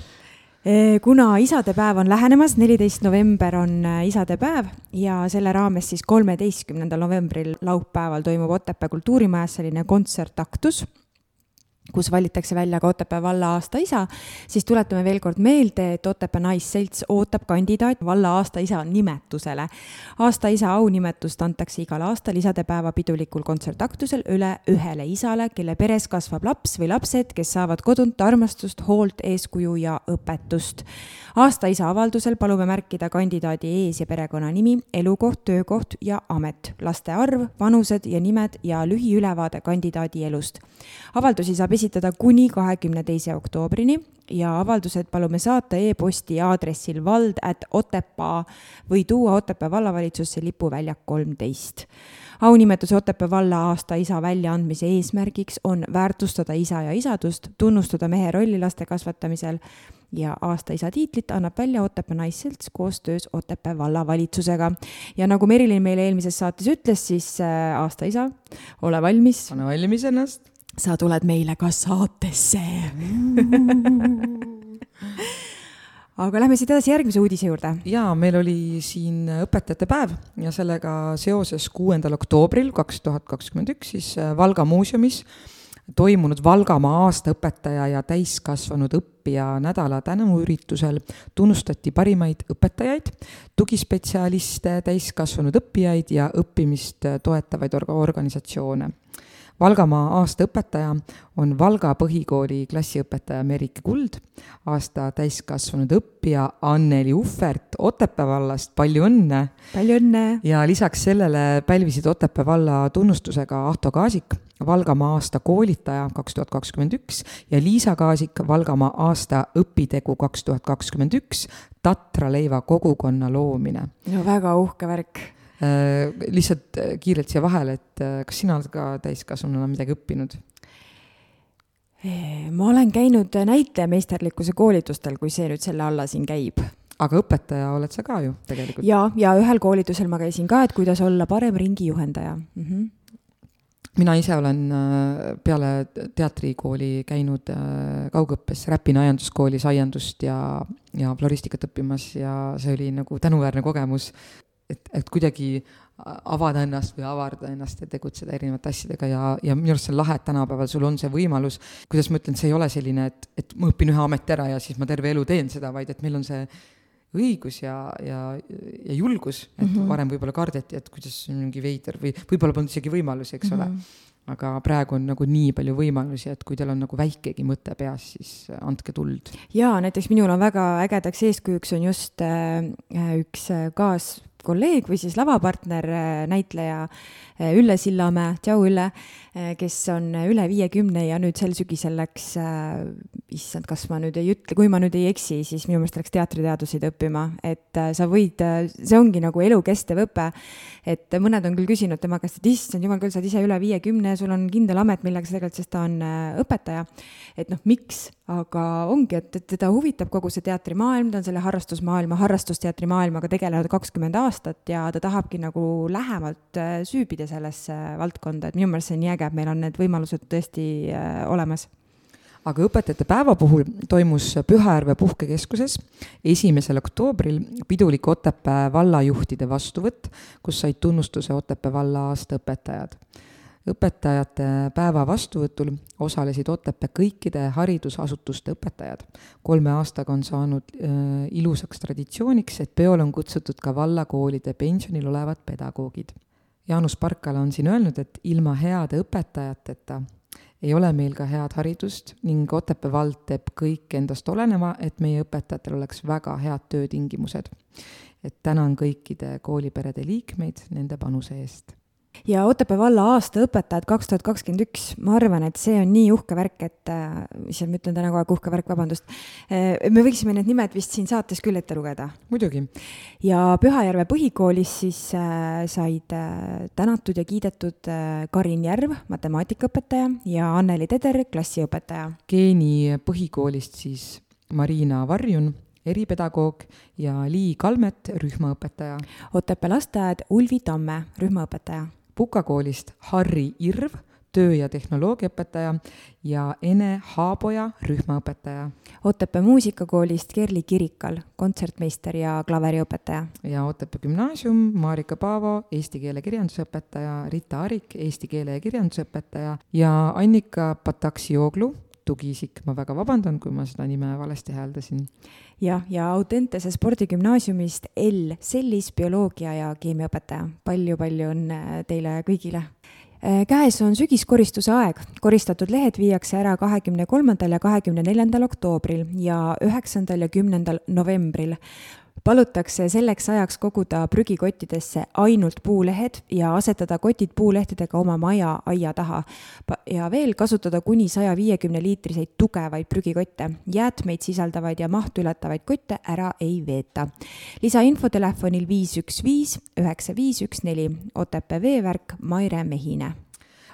E, kuna isadepäev on lähenemas, neliteist november on äh, isadepäev ja selle raames siis kolmeteistkümnendal novembril laupäeval toimub Otepää kultuurimajas selline kontsertaktus kus valitakse välja ka Otepää valla aastaisa, siis tuletame veel kord meelde, et Otepää Naisselts ootab kandidaat valla aastaisa nimetusele. aastaisa aunimetust antakse igal aastal isadepäeva pidulikul kontsertaktusel üle ühele isale, kelle peres kasvab laps või lapsed, kes saavad kodunt armastust, hoolt, eeskuju ja õpetust. aastaisa avaldusel palume märkida kandidaadi ees- ja perekonnanimi, elukoht, töökoht ja amet, laste arv, vanused ja nimed ja lühiülevaade kandidaadi elust. avaldusi saab esitada kuni kahekümne teise oktoobrini ja avaldused palume saata e-posti aadressil vald at otepaa või tuua Otepää vallavalitsusse lipuväljak kolmteist. aunimetuse Otepää valla aasta isa väljaandmise eesmärgiks on väärtustada isa ja isadust, tunnustada mehe rolli laste kasvatamisel ja aasta isa tiitlit annab välja Otepää Naisselts koostöös Otepää vallavalitsusega. ja nagu Merilin meile eelmises saates ütles, siis äh, aasta isa, ole valmis. pane valmis ennast sa tuled meile ka saatesse aga lähme siit edasi järgmise uudise juurde. jaa, meil oli siin õpetajate päev ja sellega seoses kuuendal oktoobril kaks tuhat kakskümmend üks siis äh, Valga muuseumis toimunud Valgamaa aastaõpetaja ja täiskasvanud õppija nädala tänuüritusel tunnustati parimaid õpetajaid, tugispetsialiste, täiskasvanud õppijaid ja õppimist toetavaid orga-, organisatsioone Valgamaa aasta õpetaja on Valga põhikooli klassiõpetaja Merike Kuld, aasta täiskasvanud õppija Anneli Uhvert Otepää vallast, palju õnne! palju õnne! ja lisaks sellele pälvisid Otepää valla tunnustusega Ahto Kaasik, Valgamaa aasta koolitaja kaks tuhat kakskümmend üks ja Liisa Kaasik, Valgamaa aasta õpitegu kaks tuhat kakskümmend üks, Tatra leiva kogukonna loomine. no väga uhke värk lihtsalt äh, kiirelt siia vahele, et äh, kas sina oled ka täiskasvanuna midagi õppinud? ma olen käinud näitlejameisterlikkuse koolitustel, kui see nüüd selle alla siin käib. aga õpetaja oled sa ka ju tegelikult? ja, ja ühel koolitusel ma käisin ka, et kuidas olla parem ringijuhendaja mm. -hmm mina ise olen äh, peale teatrikooli käinud äh, kaugõppes Räpina aianduskoolis aiandust ja, ja floristikat õppimas ja see oli nagu tänuväärne kogemus, et, et kuidagi avada ennast või avardada ennast ja tegutseda erinevate asjadega ja, ja minu arust see on lahe, et tänapäeval sul on see võimalus, kuidas ma ütlen, see ei ole selline, et, et ma õpin ühe ameti ära ja siis ma terve elu teen seda, vaid et meil on see õigus ja, ja, ja julgus, et mm -hmm. varem võib-olla kardeti, et kuidas mingi veider või võib-olla polnud isegi võimalusi, eks mm -hmm. ole. Mhm. aga praegu on nagu nii palju võimalusi, et kui teil on nagu väikegi mõte peas, siis andke tuld. jaa, näiteks minul on väga ägedaks eeskujuks on just äh, üks äh, kaaskolleeg või siis lavapartner, äh, näitleja äh, Ülle Sillamäe, tšau Ülle, kes on üle viiekümne ja nüüd sel sügisel läks issand, kas ma nüüd ei ütle, kui ma nüüd ei eksi, siis minu meelest läks teatriteaduseid õppima, et äh, sa võid, äh, see ongi nagu elukestev õpe. et mõned on küll küsinud tema käest, et issand jumal küll, sa oled ise üle viiekümne, sul on kindel amet, millega sa tegeled, sest ta on äh, õpetaja. et noh, miks, aga ongi, et, et teda huvitab kogu see teatrimaailm, ta on selle harrastusmaailma, harrastusteatrimaailmaga tegelenud kakskümmend aastat ja ta tahabki nagu lähemalt süübida sellesse valdkonda, et minu meelest see on nii äge, et meil on need võimalused tõesti olemas aga õpetajate päeva puhul toimus Pühajärve puhkekeskuses esimesel oktoobril pidulik Otepää vallajuhtide vastuvõtt, kus said tunnustuse Otepää valla aasta õpetajad. Õpetajate päeva vastuvõtul osalesid Otepää kõikide haridusasutuste õpetajad. kolme aastaga on saanud äh, ilusaks traditsiooniks, et peole on kutsutud ka vallakoolide pensionil olevad pedagoogid. Jaanus Parkala on siin öelnud, et ilma heade õpetajateta ei ole meil ka head haridust ning Otepää vald teeb kõik endast oleneva, et meie õpetajatel oleks väga head töötingimused. et tänan kõikide kooliperede liikmeid nende panuse eest ja Otepää valla aasta õpetajad kaks tuhat kakskümmend üks, ma arvan, et see on nii uhke värk, et äh,, issand, ma ütlen täna kogu aeg uhke värk, vabandust äh,. me võiksime need nimed vist siin saates küll ette lugeda. muidugi. ja Pühajärve põhikoolis siis äh, said tänatud ja kiidetud Karin Järv, matemaatikaõpetaja ja Anneli Teder, klassiõpetaja. geeni põhikoolist siis Marina Varjun eripedagoog ja Lii Kalmet, rühmaõpetaja. Otepää lasteaed Ulvi Tamme, rühmaõpetaja Puka koolist Harri Irv, töö- ja tehnoloogiaõpetaja ja Ene Haaboja, rühmaõpetaja. Otepää muusikakoolist Kerli Kirikal, kontsertmeister ja klaveriõpetaja. ja Otepää gümnaasium Marika Paavo, eesti keele kirjandusõpetaja, Rita Arik, eesti keele ja kirjandusõpetaja ja Annika Pataksioglu, tugiisik, ma väga vabandan, kui ma seda nime valesti hääldasin. jah, ja Audentese spordigümnaasiumist L. Sellis, bioloogia ja keemiaõpetaja. Palju,. palju-palju õnne teile kõigile. Äh, käes on sügiskoristuse aeg, koristatud lehed viiakse ära kahekümne kolmandal ja kahekümne neljandal oktoobril ja üheksandal ja kümnendal novembril palutakse selleks ajaks koguda prügikottidesse ainult puulehed ja asetada kotid puulehtedega oma maja aia taha. ja veel kasutada kuni saja viiekümne liitriseid tugevaid prügikotte. jäätmeid sisaldavaid ja mahtu ületavaid kotte ära ei veeta. lisainfo telefonil viis üks viis üheksa viis üks neli Otepää veevärk Maire Mehine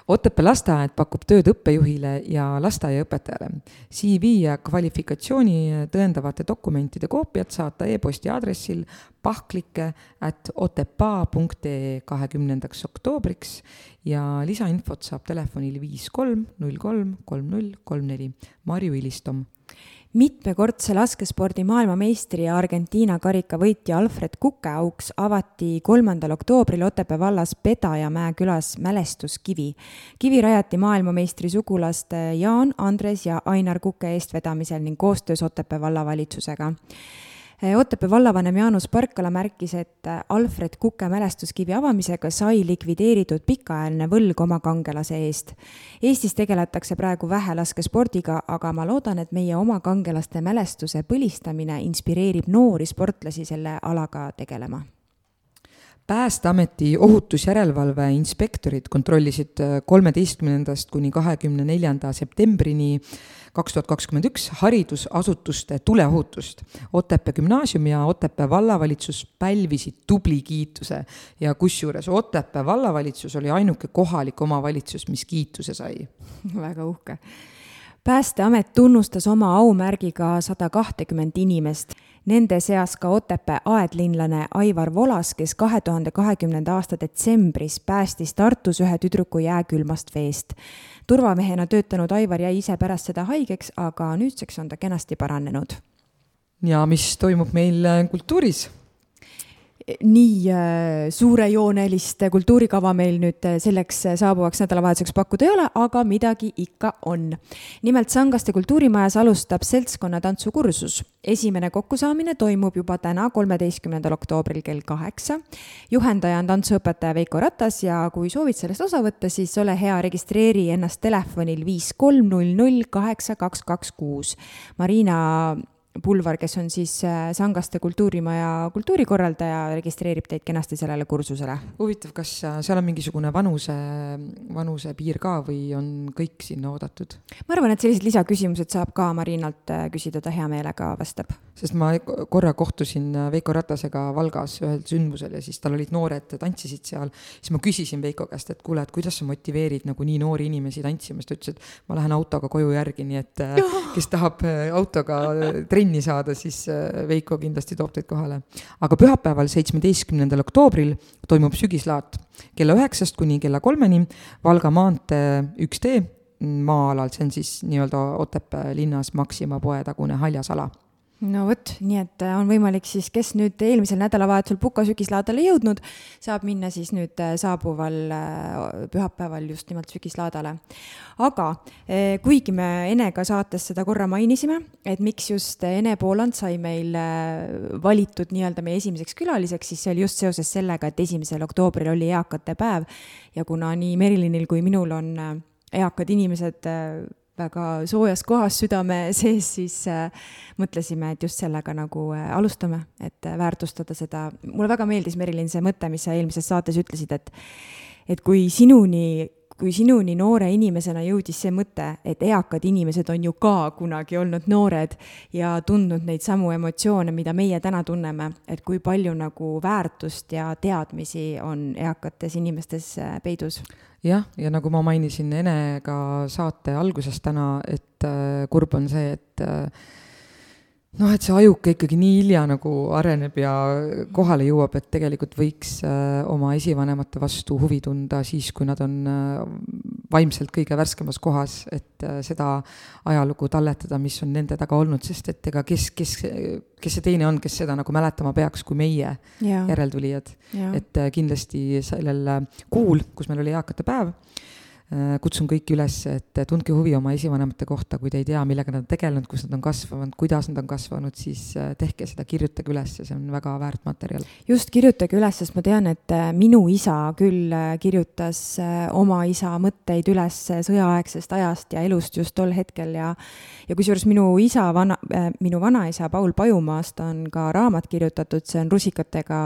Otepää lasteaed pakub tööd õppejuhile ja lasteaiaõpetajale. CV ja kvalifikatsiooni tõendavate dokumentide koopiad saata e-posti aadressil pahklike at otepaa.ee kahekümnendaks oktoobriks ja lisainfot saab telefonil viis kolm null kolm kolm null kolm neli. Marju Ilistom mitmekordse laskespordi maailmameistri ja Argentiina karikavõitja Alfred Kuke auks avati kolmandal oktoobril Otepää vallas Pedajamäe külas mälestuskivi. kivi rajati maailmameistri sugulaste Jaan, Andres ja Ainar Kuke eestvedamisel ning koostöös Otepää vallavalitsusega Otepää vallavanem Jaanus Parkala märkis, et eh, Alfred Kuke mälestuskivi avamisega sai likvideeritud pikaajaline võlg oma kangelase eest. Eestis tegeletakse praegu vähe laskespordiga, aga ma loodan, et meie oma kangelaste mälestuse põlistamine inspireerib noori sportlasi selle alaga tegelema päästeameti ohutusjärelevalve inspektorid kontrollisid eh, kolmeteistkümnendast kuni kahekümne neljanda septembrini kaks tuhat kakskümmend üks haridusasutuste tuleohutust. Otepää gümnaasium ja Otepää vallavalitsus pälvisid tubli kiituse ja kusjuures Otepää vallavalitsus oli ainuke kohalik omavalitsus, mis kiituse sai. väga uhke päästeamet tunnustas oma aumärgiga sada kahtekümmet inimest. Nende seas ka Otepää aedlinlane Aivar Volas, kes kahe tuhande kahekümnenda aasta detsembris päästis Tartus ühe tüdruku jääkülmast veest. Turvamehena töötanud Aivar jäi ise pärast seda haigeks, aga nüüdseks on ta kenasti paranenud. ja mis toimub meil kultuuris? Nii äh, suurejoonelist kultuurikava meil nüüd äh, selleks äh, saabuvaks nädalavahetuseks pakkuda ei ole, aga midagi ikka on. nimelt Sangaste kultuurimajas alustab seltskonna tantsukursus. esimene kokkusaamine toimub juba täna, kolmeteistkümnendal oktoobril kell kaheksa. juhendaja on tantsuõpetaja Veiko Ratas ja kui soovid sellest osa võtta, siis ole hea, registreeri ennast telefonil viis kolm null null kaheksa kaks kaks kuus. Marina Pulvar, kes on siis äh, Sangaste kultuurimaja kultuurikorraldaja, registreerib teid kenasti sellele kursusele. huvitav, kas äh, seal on mingisugune vanuse, vanusepiir ka või on kõik sinna oodatud? ma arvan, et sellised lisaküsimused saab ka Marinalt äh, küsida, ta hea meelega vastab. sest ma korra kohtusin Veiko Ratasega Valgas ühel sündmusel ja siis tal olid noored, tantsisid seal, siis ma küsisin Veiko käest, et kuule, et kuidas sa motiveerid nagu nii noori inimesi tantsima, siis ta ütles, et ma lähen autoga koju järgi, nii et kes tahab autoga trenni trenni saada, siis äh, Veiko kindlasti toob teid kohale. aga pühapäeval, seitsmeteistkümnendal oktoobril toimub sügislaat kella üheksast kuni kella kolmeni Valga maantee üks tee maa-alal, see on siis nii-öelda Otepää linnas Maxima poe tagune haljasala no vot, nii et äh, on võimalik siis, kes nüüd eelmisel nädalavahetusel Puka sügislaadale jõudnud, saab minna siis nüüd äh, saabuval äh, pühapäeval just nimelt sügislaadale. aga kuigi me Enega saates seda korra mainisime, et miks just Ene Pooland sai meil valitud nii-öelda meie esimeseks külaliseks, siis see oli just seoses sellega, et esimesel oktoobril oli eakate päev ja kuna nii Merilinil kui minul on eakad inimesed väga soojas kohas südame sees, siis äh, mõtlesime, et just sellega nagu äh, alustame, et äh, väärtustada seda, mulle väga meeldis, Merilin, see mõte, mis sa eelmises saates ütlesid, et et kui sinuni, kui sinuni noore inimesena jõudis see mõte, et eakad inimesed on ju ka kunagi olnud noored ja tundnud neid samu emotsioone, mida meie täna tunneme, et kui palju nagu väärtust ja teadmisi on eakates inimestes peidus? Jah, ja nagu ma mainisin Enega saate alguses täna, et äh, kurb on see, et äh, noh, et see ajuke ikkagi nii hilja nagu areneb ja kohale jõuab, et tegelikult võiks äh, oma esivanemate vastu huvi tunda siis, kui nad on äh, vaimselt kõige värskemas kohas, et äh, seda ajalugu talletada, mis on nende taga olnud, sest et ega kes, kes, kes see teine on, kes seda nagu mäletama peaks, kui meie ja. järeltulijad. et kindlasti sellel kuul, kus meil oli eakate päev kutsun kõiki üles, et tundke huvi oma esivanemate kohta, kui te ei tea, millega nad on tegelenud, kus nad on kasvanud, kuidas nad on kasvanud, siis äh, tehke seda, kirjutage üles, see on väga väärt materjal. just, kirjutage üles, sest ma tean, et äh, minu isa küll kirjutas oma isa mõtteid üles sõjaaegsest ajast ja elust just tol hetkel ja ja kusjuures minu isa, vana, minu vanaisa Paul Pajumaast on ka raamat kirjutatud, see on rusikatega,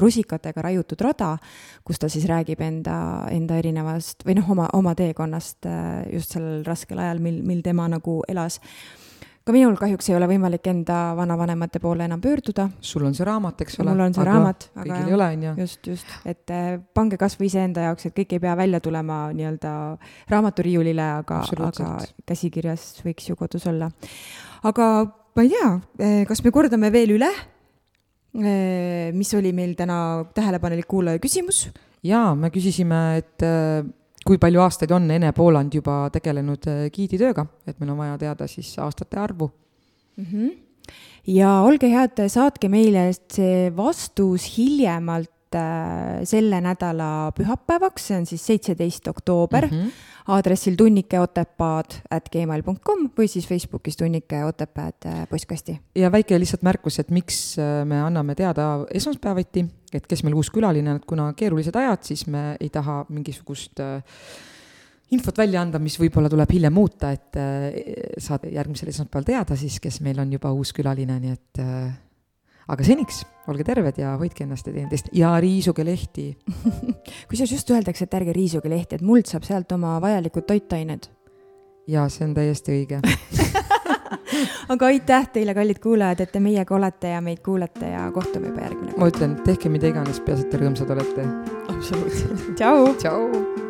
rusikatega raiutud rada, kus ta siis räägib enda, enda erinevast või noh, oma, oma oma teekonnast äh, just sellel raskel ajal, mil, mil tema nagu elas ka minul kahjuks ei ole võimalik enda vanavanemate poole enam pöörduda. sul on see raamat, eks ole? mul on see aga raamat, aga kõigil ei ole, on ju. just, just, et äh, pange kas või iseenda jaoks, et kõik ei pea välja tulema nii-öelda raamaturiiulile, aga, aga käsikirjas võiks ju kodus olla. aga ma ei tea, äh, kas me kordame veel üle, mis oli meil täna tähelepanelik kuulaja küsimus? jaa, me küsisime, et kui palju aastaid on Ene Pooland juba tegelenud äh, giiditööga, et meil on vaja teada siis aastate arvu mm. -hmm. ja olge head, saatke meile see vastus hiljemalt äh, selle nädala pühapäevaks, see on siis seitseteist oktoober mm. -hmm aadressil tunnikeotepaad at gmail.com või siis Facebookis tunnike Otepääd äh, postkasti. ja väike lihtsalt märkus, et miks äh, me anname teada esmaspäeviti, et kes meil uus külaline on, et kuna keerulised ajad, siis me ei taha mingisugust infot välja anda, mis võib-olla tuleb hiljem muuta, et saad järgmisel esmaspäeval teada siis, kes meil on juba uus külaline, nii et aga seniks olge terved ja hoidke ennast ja teineteist ja riisuge lehti kusjuures just öeldakse, et ärge riisuge lehti, et muld saab sealt oma vajalikud toitained. ja see on täiesti õige aga aitäh teile, kallid kuulajad, et te meiega olete ja meid kuulate ja kohtume juba järgmine kord. ma ütlen, tehke mida iganes, peaasi, et te rõõmsad olete. absoluutselt. tšau. tšau.